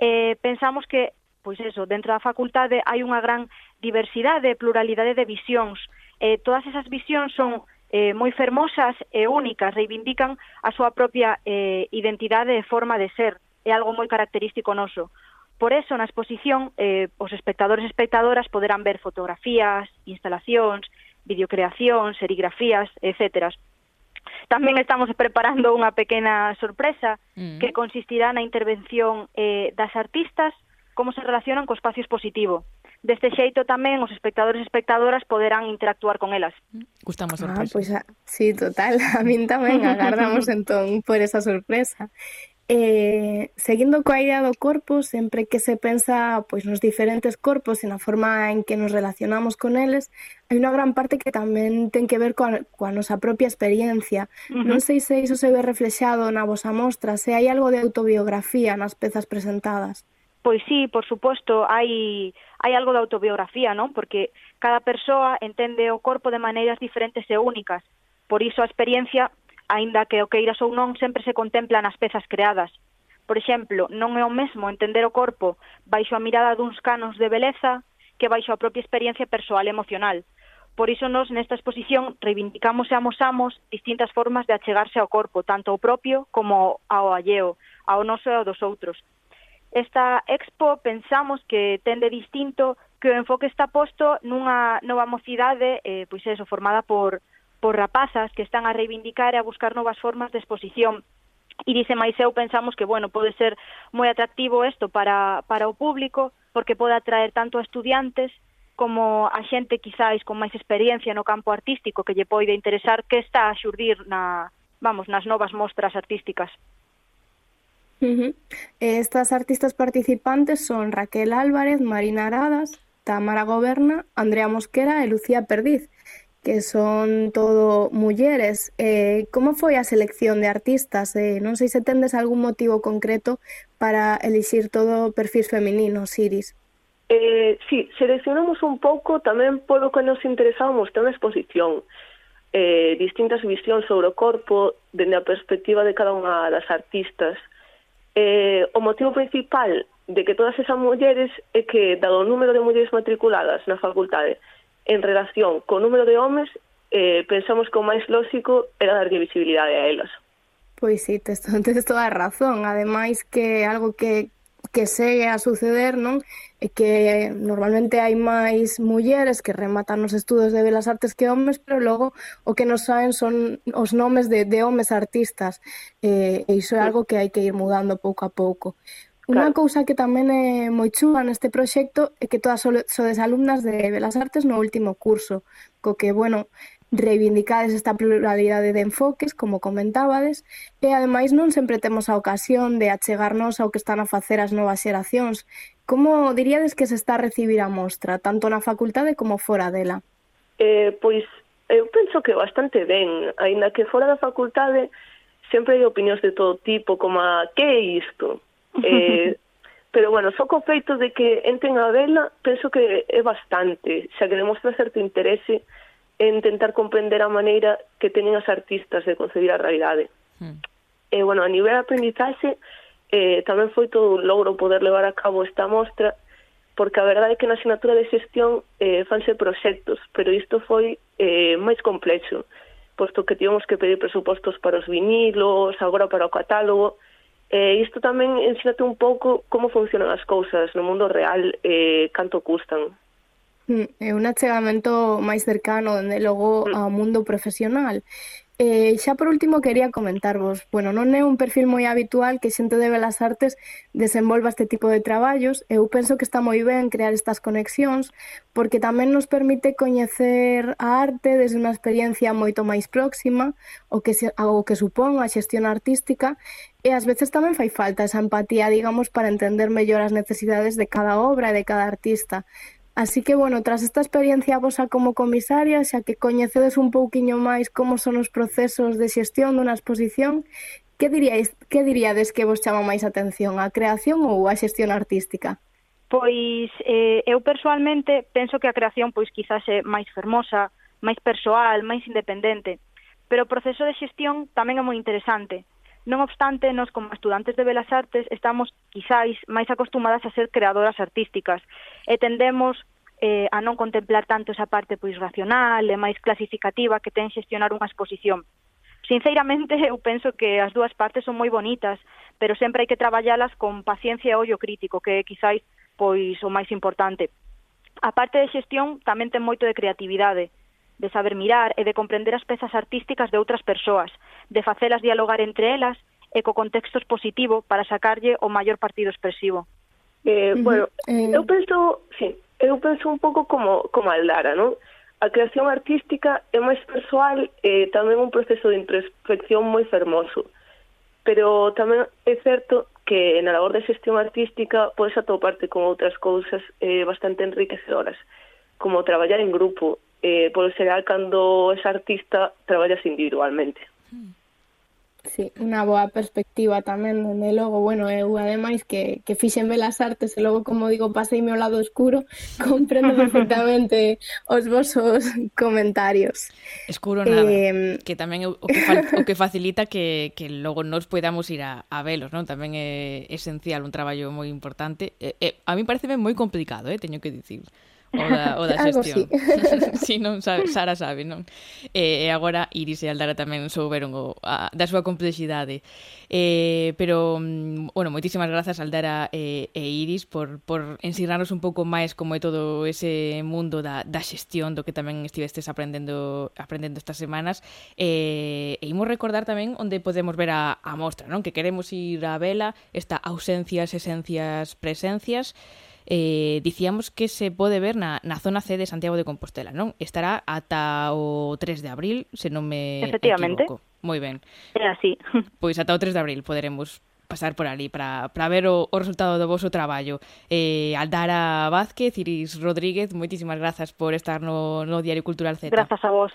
Eh, pensamos que pois eso, dentro da facultade hai unha gran diversidade e pluralidade de visións. Eh, todas esas visións son eh, moi fermosas e únicas, reivindican a súa propia eh, identidade e forma de ser. É algo moi característico noso. Por eso, na exposición, eh, os espectadores e espectadoras poderán ver fotografías, instalacións, videocreacións, serigrafías, etc. Tamén estamos preparando unha pequena sorpresa mm. que consistirá na intervención eh, das artistas como se relacionan co espacio expositivo. Deste xeito tamén os espectadores e espectadoras poderán interactuar con elas. Gustamos ah, sorpresa. Pois a, sí, total, a min tamén agardamos entón por esa sorpresa. Eh, seguindo coa idea do corpo, sempre que se pensa pois nos diferentes corpos e na forma en que nos relacionamos con eles, hai unha gran parte que tamén ten que ver coa, coa nosa propia experiencia. Uh -huh. Non sei se iso se ve reflexado na vosa mostra, se hai algo de autobiografía nas pezas presentadas. Pois sí, por suposto, hai, hai algo de autobiografía, non? Porque cada persoa entende o corpo de maneiras diferentes e únicas. Por iso a experiencia, aínda que o queiras ou non, sempre se contempla nas pezas creadas. Por exemplo, non é o mesmo entender o corpo baixo a mirada duns canos de beleza que baixo a propia experiencia persoal e emocional. Por iso nos nesta exposición reivindicamos e amosamos distintas formas de achegarse ao corpo, tanto ao propio como ao alleo, ao noso e ao dos outros, Esta expo pensamos que ten de distinto que o enfoque está posto nunha nova mocidade, eh, pois eso, formada por, por rapazas que están a reivindicar e a buscar novas formas de exposición. E dice máis eu pensamos que, bueno, pode ser moi atractivo isto para, para o público, porque pode atraer tanto a estudiantes como a xente quizáis con máis experiencia no campo artístico que lle poide interesar que está a xurdir na, vamos, nas novas mostras artísticas. Estas artistas participantes son Raquel Álvarez, Marina Aradas, Tamara Goberna, Andrea Mosquera e Lucía Perdiz, que son todo mulleres. Eh, como foi a selección de artistas? Eh, non sei se tendes algún motivo concreto para elixir todo perfis perfil Iris. Siris. Eh, sí, seleccionamos un pouco tamén polo que nos interesábamos ter unha exposición eh, distintas visións sobre o corpo dende a perspectiva de cada unha das artistas Eh, o motivo principal de que todas esas mulleres é que, dado o número de mulleres matriculadas na facultade en relación co número de homes, eh, pensamos que o máis lóxico era darlle visibilidade a elas. Pois sí, tes, tes toda a razón. Ademais que algo que, que segue a suceder, non? E eh, que normalmente hai máis mulleres que rematan os estudos de Belas Artes que homes, pero logo o que nos saen son os nomes de, de homes artistas. Eh, e, e iso é algo que hai que ir mudando pouco a pouco. Unha claro. cousa que tamén é moi chula neste proxecto é que todas sodes alumnas de Belas Artes no último curso, co que, bueno, reivindicades esta pluralidade de enfoques, como comentábades, e ademais non sempre temos a ocasión de achegarnos ao que están a facer as novas xeracións. Como diríades que se está a recibir a mostra, tanto na facultade como fora dela? Eh, pois eu penso que bastante ben, aínda que fora da facultade sempre hai opinións de todo tipo, como a que é isto? Eh, pero bueno, só co feito de que entren a vela, penso que é bastante, xa que demostra certo interese en intentar comprender a maneira que teñen as artistas de concebir a realidade. Mm. E, bueno, a nivel de aprendizaxe, eh, tamén foi todo un logro poder levar a cabo esta mostra, porque a verdade é que na asignatura de xestión eh, fanse proxectos, pero isto foi eh, máis complexo, posto que tivemos que pedir presupostos para os vinilos, agora para o catálogo, e eh, isto tamén ensínate un pouco como funcionan as cousas no mundo real, eh, canto custan. Mm, é un achegamento máis cercano, dende logo, mm. ao mundo profesional. Eh, xa por último quería comentarvos, bueno, non é un perfil moi habitual que xente de Belas Artes desenvolva este tipo de traballos, eu penso que está moi ben crear estas conexións, porque tamén nos permite coñecer a arte desde unha experiencia moito máis próxima, o que, se, o que supón a xestión artística, e ás veces tamén fai falta esa empatía, digamos, para entender mellor as necesidades de cada obra e de cada artista. Así que, bueno, tras esta experiencia vosa como comisaria, xa que coñecedes un pouquiño máis como son os procesos de xestión dunha exposición, que diríais, que diríades que vos chama máis atención, a creación ou a xestión artística? Pois eh, eu persoalmente penso que a creación pois quizás é máis fermosa, máis persoal, máis independente, pero o proceso de xestión tamén é moi interesante, Non obstante, nos como estudantes de Belas Artes estamos quizáis máis acostumadas a ser creadoras artísticas e tendemos eh, a non contemplar tanto esa parte pois racional e máis clasificativa que ten xestionar unha exposición. Sinceramente, eu penso que as dúas partes son moi bonitas, pero sempre hai que traballalas con paciencia e ollo crítico, que é quizáis pois o máis importante. A parte de xestión tamén ten moito de creatividade, de saber mirar e de comprender as pezas artísticas de outras persoas, de facelas dialogar entre elas e co contexto expositivo para sacarlle o maior partido expresivo. Eh, bueno, eh... eu penso, sí, eu penso un pouco como como Aldara, non? A creación artística é máis persoal e eh, tamén un proceso de introspección moi fermoso. Pero tamén é certo que na labor de xestión artística podes atoparte con outras cousas eh, bastante enriquecedoras, como traballar en grupo, eh, polo xeral cando esa artista traballas individualmente. Sí, unha boa perspectiva tamén, dende logo, bueno, eu ademais que, que fixen belas artes e logo, como digo, paseime ao lado oscuro, comprendo perfectamente os vosos comentarios. Escuro nada, eh, que tamén é o que, o que facilita que, que logo nos podamos ir a, a velos, non? Tamén é esencial, un traballo moi importante. Eh, eh, a mí parece moi complicado, eh, teño que dicir o da, o da xestión. si sí, non, Sara sabe, non? E, e agora Iris e Aldara tamén souberon o, a, da súa complexidade. Eh, pero, mm, bueno, moitísimas grazas Aldara e, e Iris por, por ensinarnos un pouco máis como é todo ese mundo da, da xestión do que tamén estivestes aprendendo aprendendo estas semanas. Eh, e imos recordar tamén onde podemos ver a, a mostra, non? Que queremos ir a vela, esta ausencias, esencias, presencias eh, dicíamos que se pode ver na, na zona C de Santiago de Compostela, non? Estará ata o 3 de abril, se non me Efectivamente. equivoco. Moi ben. É así. Pois ata o 3 de abril poderemos pasar por ali para, para ver o, o resultado do vosso traballo. Eh, Aldara Vázquez, Iris Rodríguez, moitísimas grazas por estar no, no Diario Cultural Z. Grazas a vos.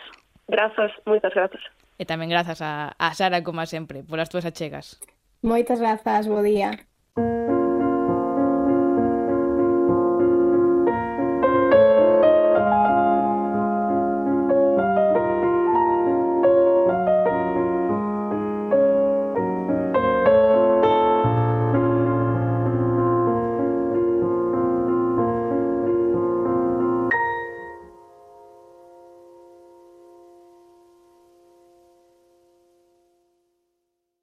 Grazas, moitas grazas. E tamén grazas a, a Sara, como sempre, polas túas achegas. Moitas grazas, bo día.